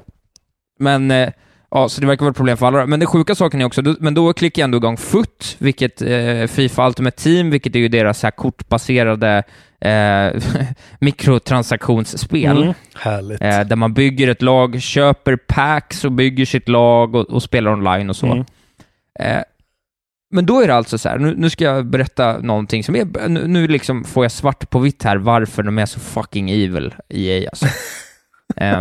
men, eh, ja, så det verkar vara ett problem för alla. Men den sjuka saken är också, då- men då klickar jag ändå igång FUT, vilket eh, Fifa Ultimate Team, vilket är ju deras så här kortbaserade eh, [LAUGHS] mikrotransaktionsspel. Mm. Härligt. Eh, där man bygger ett lag, köper packs och bygger sitt lag och, och spelar online och så. Mm. Men då är det alltså så här, nu, nu ska jag berätta någonting som är, nu, nu liksom får jag svart på vitt här varför de är så fucking evil, EA alltså. [LAUGHS] Eh,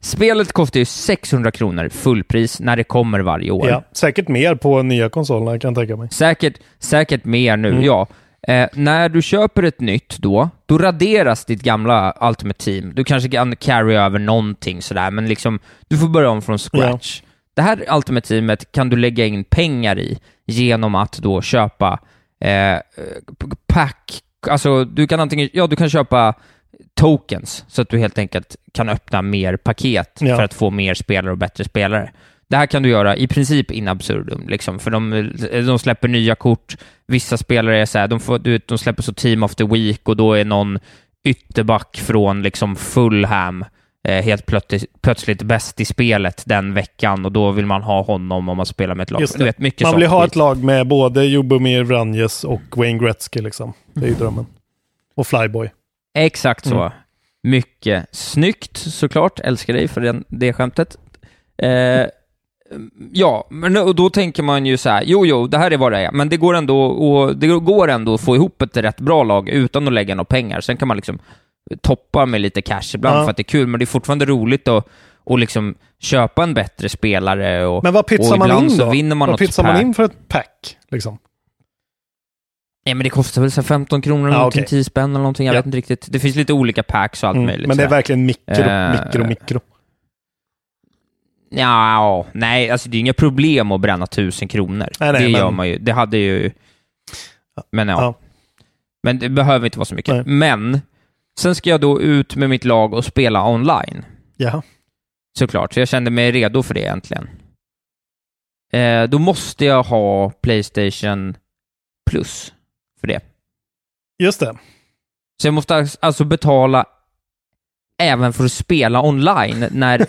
spelet kostar ju 600 kronor fullpris när det kommer varje år. Ja, säkert mer på nya konsolerna kan jag tänka mig. Säkert, säkert mer nu, Mm. ja. Eh, när du köper ett nytt då, då raderas ditt gamla Ultimate Team. Du kanske kan carry över någonting sådär, men liksom, du får börja om från scratch. Det här Ultimate Teamet kan du lägga in pengar i genom att då köpa eh, pack, alltså du kan antingen, ja du kan köpa tokens, så att du helt enkelt kan öppna mer paket Ja. för att få mer spelare och bättre spelare. Det här kan du göra i princip in absurdum, liksom, för de, de släpper nya kort. Vissa spelare är så här, de, får, du de släpper så Team of the Week och då är någon ytterback från liksom Fulham helt plötsligt, plötsligt bäst i spelet den veckan och då vill man ha honom om man spelar med ett lag. Du vet, mycket Man vill ha skit. ett lag med både Jubomir Vranjes och Wayne Gretzky liksom. Det är ju drömmen. Och Flyboy. Exakt så. Mm. Mycket snyggt såklart. Älskar dig för den, det skämtet. Eh, ja, men och då tänker man ju så här, jo, jo, det här är vad det är, men det går ändå, och det går ändå att få ihop ett rätt bra lag utan att lägga några pengar. Sen kan man liksom toppa med lite cash ibland Ja. för att det är kul, men det är fortfarande roligt att och liksom köpa en bättre spelare och, Men vad pytsar man in då? vinner man vad pytsar man in för ett pack? Liksom? Ja, men det kostar väl så här 15 kronor eller Ja, någonting, okej. 10 spänn eller någonting, jag Ja. vet inte riktigt. Det finns lite olika packs och allt Mm. möjligt. Men det är verkligen mikro, Eh, mikro, mikro. Ja, nej, alltså det är inga problem att bränna tusen kronor. Nej, nej, det men- gör man ju. Det hade ju... Men ja. Ja. Men det behöver inte vara så mycket. Nej. Men, sen ska jag då ut med mitt lag och spela online. Jaha. Såklart, så jag kände mig redo för det äntligen. Eh, då måste jag ha Playstation Plus för det. Just det. Så jag måste alltså betala även för att spela online när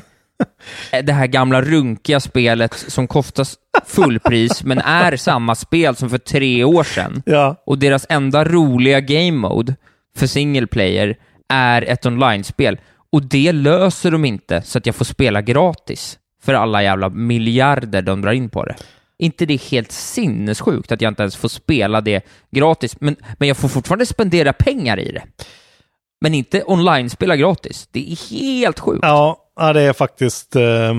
[LAUGHS] det här gamla runkiga spelet som kostar fullpris men är samma spel som för tre år sedan Ja. och deras enda roliga game mode för single player är ett online-spel och det löser de inte så att jag får spela gratis för alla jävla miljarder de drar in på det. inte det helt sinnessjukt att jag inte ens får spela det gratis, men, men jag får fortfarande spendera pengar i det. Men inte online-spela gratis. Det är helt sjukt. Ja, ja det är faktiskt... Eh,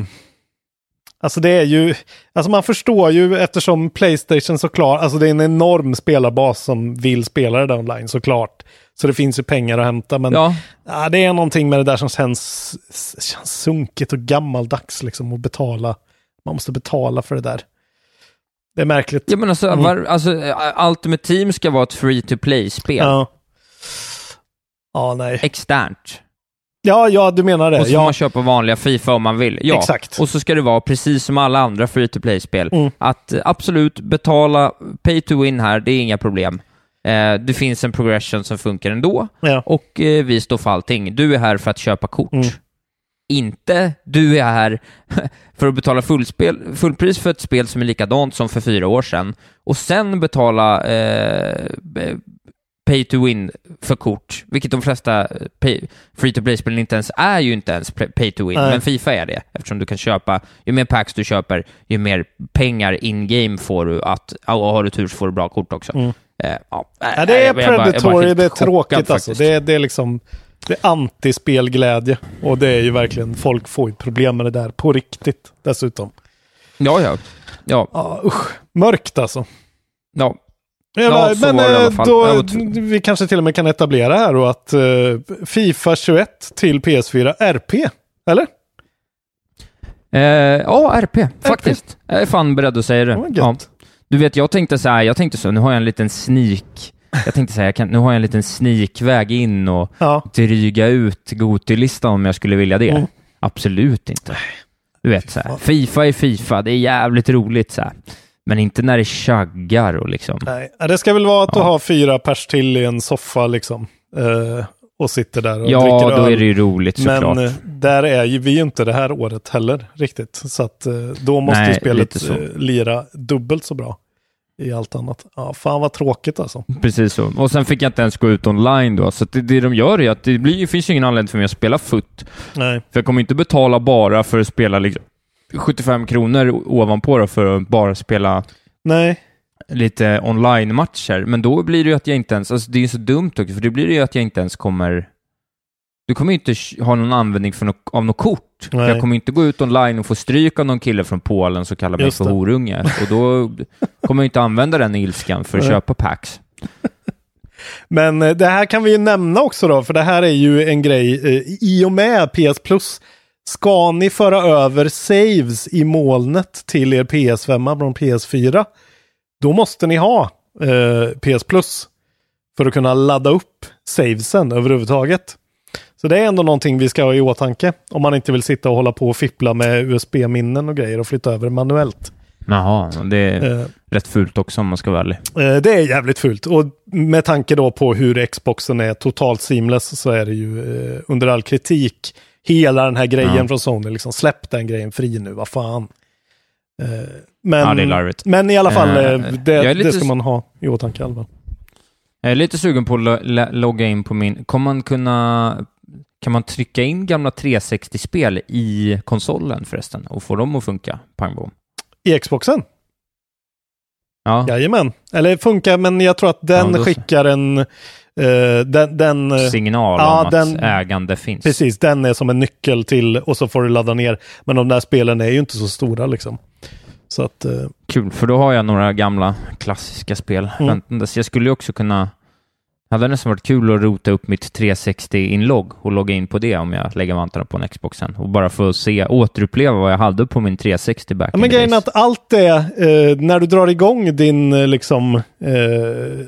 alltså det är ju... Alltså man förstår ju eftersom Playstation såklart, alltså det är en enorm spelarbas som vill spela det där online såklart. Så det finns ju pengar att hämta, men Ja. ja, det är någonting med det där som känns, känns sunkigt och gammaldags liksom att betala. Man måste betala för det där. Det är märkligt. Ja, men alltså, Mm. var, alltså eh, Ultimate Team ska vara ett free-to-play-spel. Ja. Ja, nej. Externt. Ja, ja, du menar det. Och så får ja. man köpa vanliga Fifa om man vill. Ja. Exakt. Och så ska det vara precis som alla andra free-to-play-spel. Mm. Att eh, absolut, betala pay to win här, det är inga problem. Eh, det finns en progression som funkar ändå. Ja. Och eh, vi står för allting. Du är här för att köpa kort. Mm. Inte du är här [LAUGHS] för att betala fullspel, fullpris för ett spel som är likadant som för fyra år sedan och sen betala eh, pay to win för kort, vilket de flesta pay, free to play-spelen inte ens är ju inte ens pay to win, Nej. men Fifa är det eftersom du kan köpa, ju mer packs du köper, ju mer pengar in-game får du att, och har du tur så får du bra kort också. Mm. Eh, ja, Ja, det är predatory, det är tråkigt alltså. Det är, det är liksom det är antispelglädje. Och det är ju verkligen, folk får ju problem med det där på riktigt dessutom. Ja, ja. Ja, Ja, usch. Mörkt alltså. ja. Ja, men eh, då, vi kanske till och med kan etablera här då att eh, Fifa 21 till PS4 RP, eller? Eh, ja, RP, faktiskt. Jag är fan beredd att säga det. Gött. Ja. Du vet, jag tänkte så här, jag tänkte så, nu har jag en liten sneak. Jag tänkte så här, jag kan, nu har jag en liten sneakväg in och Ja. dryga ut Gotilistan om jag skulle vilja det. Mm. Absolut inte. Du vet så här, Fifa är Fifa, det är jävligt roligt så här. Men inte när det chaggar och liksom. Nej, ja, det ska väl vara att du Ja. har fyra pers till i en soffa liksom. Eh, och sitter där och Ja, dricker då öl. är det ju roligt såklart. Men eh, där är ju vi inte det här året heller riktigt. Så att eh, då måste Nej, ju spelet eh, lira dubbelt så bra i allt annat. Ja, fan vad tråkigt alltså. Precis så. Och sen fick jag inte ens gå ut online då, så det, det de gör är att det blir, finns ingen anledning för mig att spela FUT. Nej. För jag kommer inte betala bara för att spela liksom 75 kronor ovanpå då för att bara spela Nej. lite online-matcher. Men då blir det ju att jag inte ens, alltså det är ju så dumt också, för det blir det ju att jag inte ens kommer du kommer ju inte ha någon användning för no- av något kort. Nej. Jag kommer inte gå ut online och få stryk av någon kille från Polen som kallar mig för horunge. Och då kommer jag inte använda den ilskan för att Nej. köpa packs. Men eh, det här kan vi ju nämna också då, för det här är ju en grej eh, i och med PS Plus. Ska ni föra över saves i molnet till er PS5 från PS4, då måste ni ha eh, PS Plus för att kunna ladda upp savesen överhuvudtaget. Så det är ändå någonting vi ska ha i åtanke om man inte vill sitta och hålla på och fippla med USB-minnen och grejer och flytta över manuellt. Jaha, det är Eh, rätt fult också om man ska vara ärlig. Eh, Det är jävligt fult och med tanke då på hur Xboxen är totalt seamless så är det ju eh, under all kritik hela den här grejen Ja. från Sony. Liksom, släpp den grejen fri nu, vad fan. Eh, men, Ja, det är larvigt. men i alla fall, eh, det, lite det ska man ha i åtanke. i. Jag är lite sugen på att lo- lo- logga in på min... Kommer man kunna... Kan man trycka in gamla 360-spel i konsolen förresten och få dem att funka? Pang bom. I Xboxen? Ja. Jajamän. Eller funkar, men jag tror att den Ja, skickar en... eh, den, den, eh, Signal ja, om att den- ägande finns. Precis, den är som en nyckel till och så får du ladda ner. Men de där spelen är ju inte så stora liksom. Så att... eh, Kul, för då har jag några gamla klassiska spel Mm. väntandes. Jag skulle ju också kunna... hade nästan varit kul att rota upp mitt 360-inlogg och logga in på det om jag lägger vantarna på en Xbox sen och bara få se, återuppleva vad jag hade på min 360 back Ja, in men grejen är att allt det, eh, när du drar igång din, eh, liksom, eh,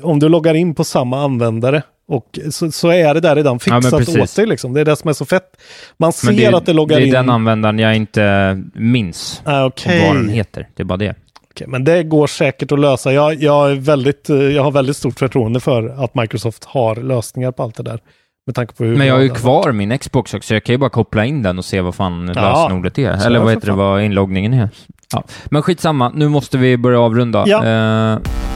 om du loggar in på samma användare, och så, så är det där redan Ja, fixat precis. åt dig. Liksom. Det är det som är så fett. Man ser det, att det loggar det är in. den användaren jag inte minns Ah, okej. vad den heter. Det är bara det. Okej, men det går säkert att lösa. Jag, jag, är väldigt, eh, jag har väldigt stort förtroende för att Microsoft har lösningar på allt det där. Med tanke på hur Men jag har ju kvar min Xbox också, jag kan ju bara koppla in den och se vad fan lösenordet är. Eller vad heter det, vad inloggningen är. Ja. Men skitsamma, nu måste vi börja avrunda. Ja. Eh,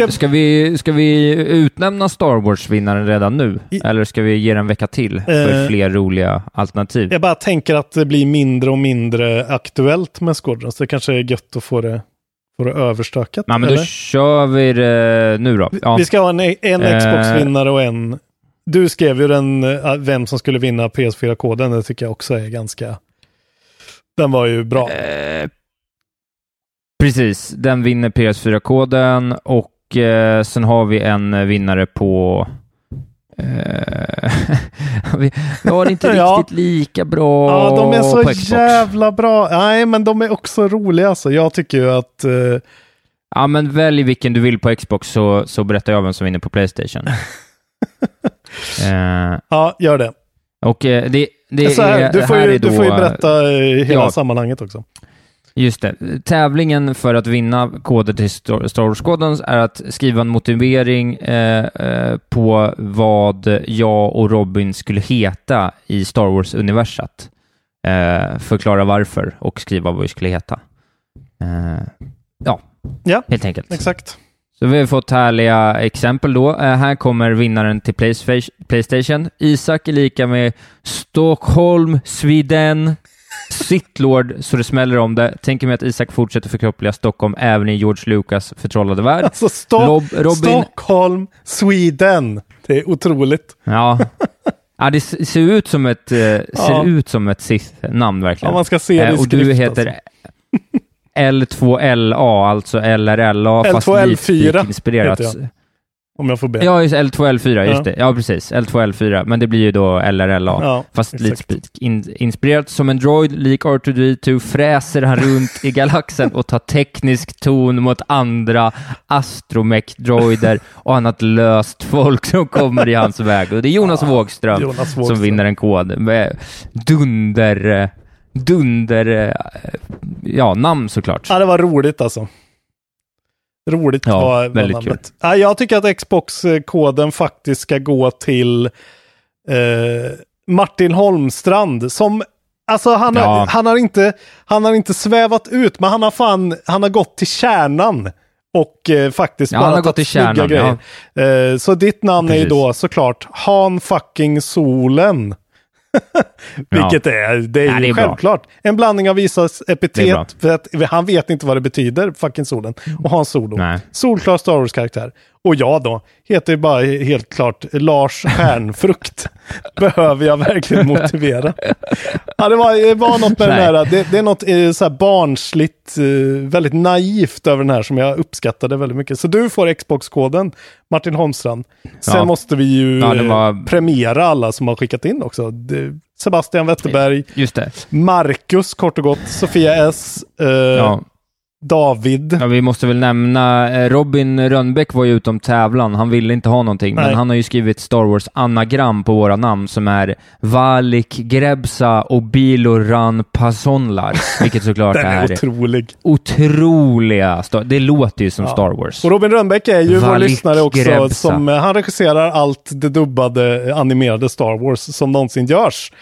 Ska, Ska vi, ska vi utnämna Star Wars-vinnaren redan nu? I- Eller ska vi ge den en vecka till för Eh, fler roliga alternativ? jag bara tänker att det blir mindre och mindre aktuellt med Squadrons. Det kanske är gött att få det, få det överstökat. Ja, men då eller? kör vi det nu då. Ja. Vi ska ha en, en Eh. Xbox-vinnare och en... Du skrev ju den, eh, vem som skulle vinna PS4-koden. Det tycker jag också är ganska... Den var ju bra. Eh, precis, den vinner PS4-koden och eh, sen har vi en eh, vinnare på... Eh, [LAUGHS] vi, vi har inte [LAUGHS] Ja. riktigt lika bra Ja, de är så jävla bra. Nej, men de är också roliga alltså. Jag tycker ju att... eh, Ja, men välj vilken du vill på Xbox så, så berättar jag vem som vinner på Playstation. [LAUGHS] eh, ja, gör det. och eh, det, det här, är, du, får ju, är du då, får ju berätta hela ja. sammanhanget också. Just det. Tävlingen för att vinna koder till Star Wars-koden är att skriva en motivering eh, eh, på vad jag och Robin skulle heta i Star Wars-universat. Eh, förklara varför och skriva vad vi skulle heta. Eh, ja, Ja, helt enkelt. exakt. Så vi har fått härliga exempel då. Eh, här kommer vinnaren till Playsta- Playstation. Isak är lika med Stockholm, Sweden, Sittlord, så det smäller om det. Tänker mig att Isak fortsätter förkroppsliga Stockholm även i George Lucas förtrollade värld. Alltså, Sto- Rob- Robin- Stockholm, Sweden. Det är otroligt. Ja. ja, det ser ut som ett, eh, ser Ja. ut som ett Sith-namn verkligen. Ja, man ska se det i Eh, Och du skrift, heter alltså. L2LA, alltså LRLA, fast L2L4 Leadspeak-inspirerat. heter jag. Om jag får be. Ja, just L2L4, just Ja. det. Ja, precis. L2L4, men det blir ju då LRLA. Ja, fast exakt. Leadspeak. In, inspirerat som en droid, lik R2D2, fräser han runt i galaxen och tar teknisk ton mot andra astromech-droider och annat löst folk som kommer i hans väg. Och det är Jonas Wågström Jonas som Wågström. vinner en kod med dunder, dunder, eh, ja, namn såklart. Ja, det var roligt alltså. Roligt Ja, var, var väldigt namnet. Ja, jag tycker att Xbox-koden faktiskt ska gå till eh, Martin Holmstrand som Alltså han, har, Ja. han, har inte, han har inte svävat ut, men han har fan, han har gått till kärnan. Och eh, faktiskt Ja, bara han har gått till kärnan, grejer. Eh, så ditt namn är ju Precis. då såklart Han fucking solen. [LAUGHS] Vilket är, det är Ja, ju det är bra. självklart. En blandning av Isas bra. epitet, för att han vet inte vad det betyder, fucking solen, och Hans Solo. Nej. Solklar Star Wars-karaktär. Och jag då, heter bara helt klart Lars Stjärnfrukt. [LAUGHS] Behöver jag verkligen motivera. Ja, det var, det var något med den Nej. här, det, det är något eh, så barnsligt, eh, väldigt naivt över den här som jag uppskattade väldigt mycket. Så du får Xbox-koden, Martin Holmstrand. Sen Ja. måste vi ju Ja, det eh, var- premiera alla som har skickat in också. Sebastian Wetterberg, Just det. Marcus kort och gott, Sofia S, eh, Ja. David. Ja, vi måste väl nämna, eh, Robin Rönnbäck var ju utom tävlan. Han ville inte ha någonting, Nej. men han har ju skrivit Star Wars anagram på våra namn som är Valik Grebsa och Biloran Pasonlar, [LAUGHS] vilket såklart Den är är otrolig. otroliga. Det låter ju som Ja. Star Wars. Och Robin Rönnbäck är ju vår Valik lyssnare också. Grebsa. Som, eh, han regisserar allt det dubbade eh, animerade Star Wars som någonsin görs.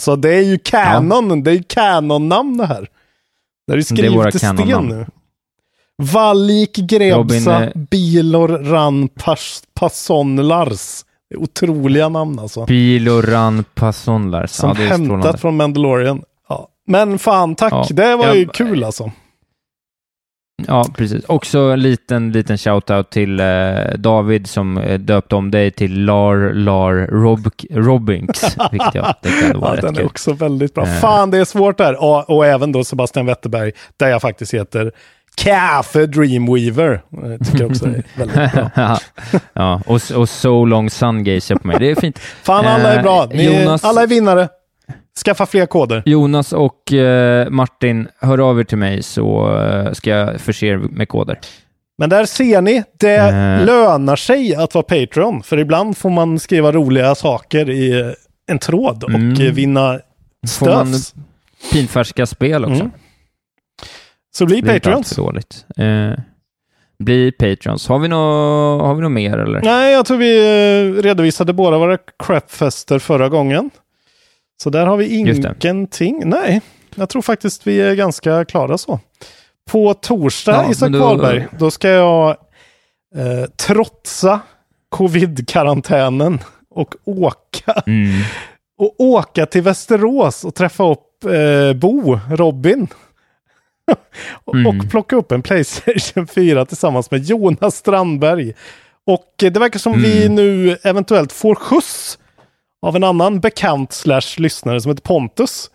Så det är ju kanon, det är ju kanon-namn det här. Det är skrivet i sten nu. Valik Grebsa, Robin, eh, Bilor Ran Pas Pasonlars. Det är otroliga namn alltså. Biloran Pasonlar. Som ja, det är hämtat från Mandalorian. Ja. Men fan tack, Ja. det var Ja, ju kul alltså. Ja, precis. Också en liten, liten shoutout till eh, David som eh, döpte om dig till Lar Lar Rob Robbinks, [LAUGHS] vilket jag tyckte var Ja, den är kul. också väldigt bra. Eh. Fan, det är svårt där. Och, och även då Sebastian Wetterberg, där jag faktiskt heter Kaffe Dreamweaver. Jag tycker också det är [LAUGHS] väldigt bra. ja, och, och So Long Sun Gazer på mig. Det är fint. Fan, alla är Eh, bra. Ni, Jonas, Alla är vinnare. Skaffa fler koder. Jonas och eh, Martin, hör av er till mig så eh, ska jag förse er med koder. Men där ser ni, det Eh. lönar sig att vara Patreon. För ibland får man skriva roliga saker i eh, en tråd och Mm. eh, vinna stös. pinfärska spel också. Mm. Så bli Det Patreons. dåligt. Eh, bli Patrons. Har vi något har vi nå mer eller? Nej, jag tror vi redovisade båda våra crapfester förra gången. Så där har vi ingenting. Nej, jag tror faktiskt vi är ganska klara så. På torsdag, Ja, Isak men då- Wahlberg, då ska jag eh, trotsa covid-karantänen och åka, Mm. [LAUGHS] och åka till Västerås och träffa upp eh, Bo, Robin. och, [LAUGHS] Mm. och plocka upp en Playstation [LAUGHS] 4 tillsammans med Jonas Strandberg. Och eh, det verkar som vi Mm. nu eventuellt får skjuts av en annan bekant slash lyssnare som heter Pontus.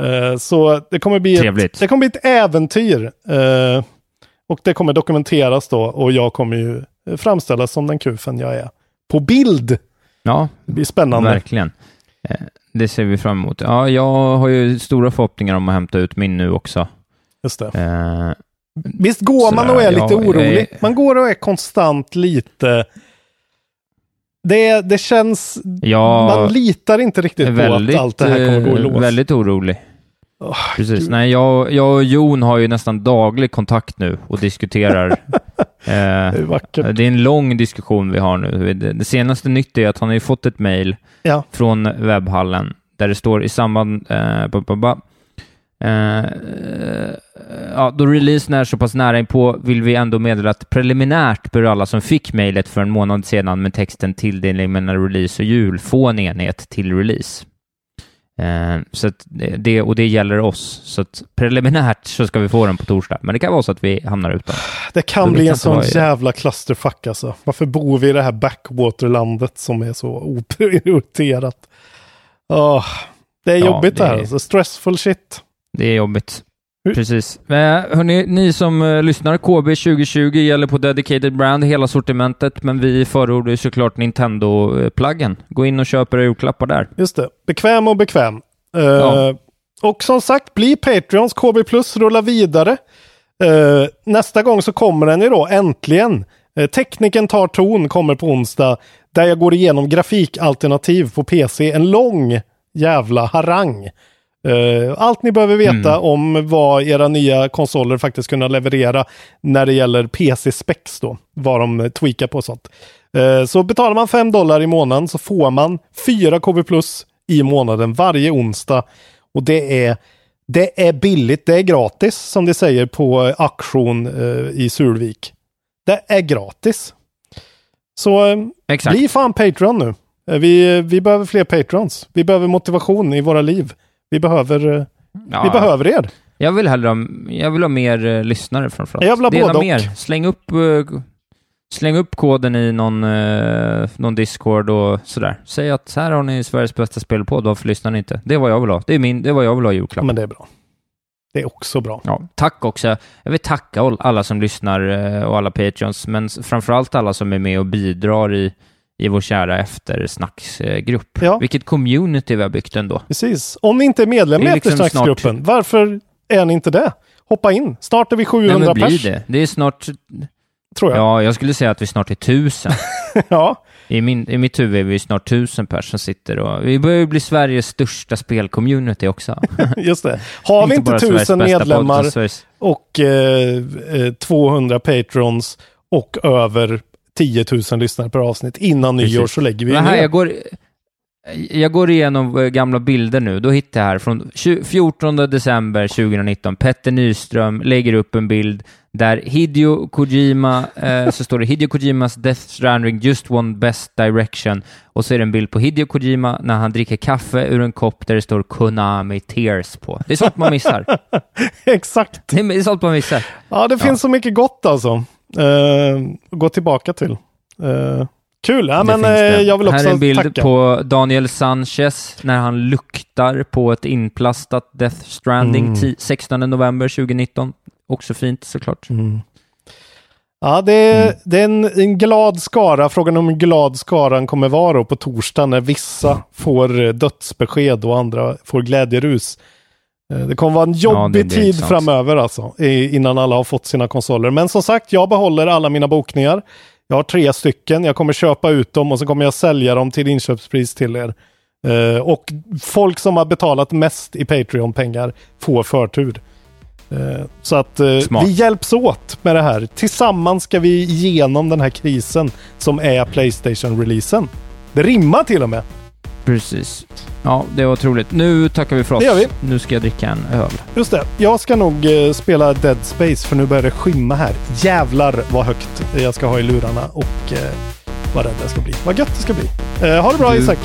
Eh, så det kommer bli Trevligt. ett, det kommer bli ett äventyr. Eh, och det kommer dokumenteras då och jag kommer ju framställas som den kufen jag är. På bild! Ja, Det blir spännande. verkligen. Eh, det ser vi fram emot. Ja, jag har ju stora förhoppningar om att hämta ut min nu också. Just det. Eh, Visst går man och är lite orolig? är- Man går och är konstant lite... Det, det känns... jag man litar inte riktigt är på väldigt, att allt det här kommer gå i eh, lås. väldigt orolig. Åh, Precis. gud. Nej, jag, jag och Jon har ju nästan daglig kontakt nu och diskuterar. [LAUGHS] eh, Det är det är en lång diskussion vi har nu. Det, senaste nytt är att han har ju fått ett mejl Ja. från webbhallen där det står i samband... Eh, ba, ba, ba, eh, ja, då releasen är så pass nära inpå vill vi ändå meddela att preliminärt bör alla som fick mejlet för en månad sedan med texten tilldelning mellan release och jul få en enhet till release. Eh, så det- och det gäller oss. Så preliminärt så ska vi få den på torsdag, men det kan vara så att vi hamnar utan. Det Då kan vet bli en sån jävla clusterfuck alltså. Varför bor vi i det här backwaterlandet som är så oprioriterat? Åh, det är Ja, jobbigt det här alltså. Stressful shit. Det är jobbigt. Precis. Eh, hörni, ni som eh, lyssnar, KB 2020 gäller på Dedicated Brand, hela sortimentet, men vi förordar ju såklart Nintendo-pluggen. Gå in och köp era julklappar där. Just det. Bekväm och bekväm. Ja. Och som sagt, bli Patreons. KB Plus rullar vidare. Eh, nästa gång så kommer den ju då äntligen. Uh, Tekniken tar ton kommer på onsdag. Där jag går igenom grafikalternativ på PC. En lång jävla harang. Eh, allt ni behöver veta om vad era nya konsoler faktiskt kunna leverera när det gäller PC-specs då. Vad de tweakar på och sånt. Eh, så betalar man 5 dollar i månaden så får man 4 KB plus i månaden varje onsdag. Och det är, det är billigt, det är gratis som de säger på eh, auktion i Sulvik. Det är gratis. Så Exakt. bli fan Patreon nu. Vi, vi behöver fler Patrons. Vi behöver motivation i våra liv. Vi behöver, eh, Ja, vi behöver er. Jag vill hellre ha, jag vill ha mer eh, lyssnare framförallt. Jag vill ha Dela både och. mer. Släng upp, eh, Släng upp koden i någon, eh, någon Discord och sådär. Säg att här har ni Sveriges bästa spelpodd, varför lyssnar ni inte? Det är vad jag vill ha. Det är, min, det är vad jag vill ha i julklapp. Men det är bra. Det är också bra. Ja, tack också. Jag vill tacka all- alla som lyssnar eh, och alla Patreons, men framförallt alla som är med och bidrar i, i vår kära eftersnacksgrupp. Ja. Vilket community vi har byggt ändå. Precis. Om ni inte är medlem i liksom eftersnacksgruppen, varför är ni inte det? Hoppa in. Snart är vi Nej, 700 men blir pers, det? Det är snart... tror jag. Ja, jag skulle säga att vi snart är tusen. [LAUGHS] Ja. I, min, I mitt huvud är vi snart tusen pers som sitter och... Vi börjar ju bli Sveriges största spelcommunity också. [LAUGHS] just det. Har vi inte Sveriges tusen medlemmar och eh, eh, 200 patrons och över 10 000 lyssnare per avsnitt innan Precis. nyår så lägger vi Men här, ner. jag, går, jag går igenom eh, gamla bilder nu. Då hittar jag här från 20 14 december 2019. Petter Nyström lägger upp en bild där Hideo Kojima, eh, så står det Hideo Kojimas Death Stranding just won best direction. Och så är det en bild på Hideo Kojima när han dricker kaffe ur en kopp där det står Konami Tears på. Det är sånt man missar. [LAUGHS] Exakt. Det är sånt man missar. Ja, det finns så mycket gott alltså. Eh, gå tillbaka till. Eh, kul. Ja, men eh, jag vill också Här är en bild tacka. på Daniel Sanchez när han luktar på ett inplastat Death Stranding Mm. ti- 16 november 2019. Också fint såklart. Mm. Ja, det är, Mm. det är en, en glad skara. Frågan om hur glad skaran kommer vara på torsdag när vissa får eh, dödsbesked och andra får glädjerus. Eh, Det kommer vara en Ja, jobbig det blir tid framöver alltså, innan alla har fått sina konsoler. Men som sagt, jag behåller alla mina bokningar. Jag har tre stycken. Jag kommer köpa ut dem och så kommer jag sälja dem till inköpspris till er. Eh, och folk som har betalat mest i Patreon-pengar får förtur. Eh, så att Smart. vi hjälps åt med det här. Tillsammans ska vi igenom den här krisen som är Playstation-releasen. Det rimmar till och med. Precis. Ja, det var otroligt. Nu tackar vi för oss. Det gör vi. Nu ska jag dricka en öl. Just det. Jag ska nog eh, spela Dead Space för nu börjar det skymma här. Jävlar vad högt jag ska ha i lurarna och eh, vad rädd jag ska bli. Vad gött det ska bli. Eh, ha det bra Du- Isak.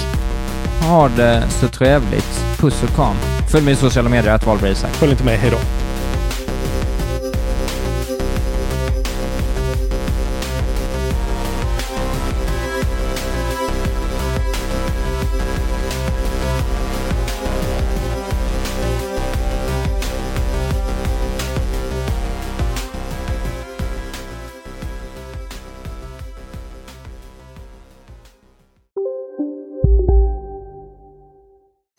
Ha det så trevligt. Puss och kram. Följ mig i sociala medier, att Isak. Följ inte med. Hej då.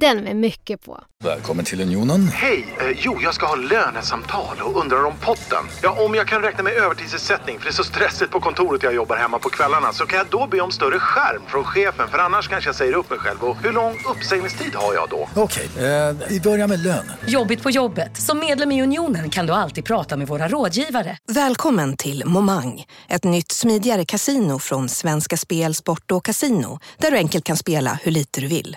Den med mycket på. Välkommen till Unionen. Hej! Eh, jo, jag ska ha lönesamtal och undrar om potten. Ja, om jag kan räkna med övertidsersättning för det är så stressigt på kontoret jag jobbar hemma på kvällarna så kan jag då be om större skärm från chefen för annars kanske jag säger upp mig själv. Och hur lång uppsägningstid har jag då? Okej, eh, vi börjar med lön. Jobbigt på jobbet. Som medlem i Unionen kan du alltid prata med våra rådgivare. Välkommen till Momang, ett nytt smidigare kasino från Svenska Spel, Sport och Casino där du enkelt kan spela hur lite du vill.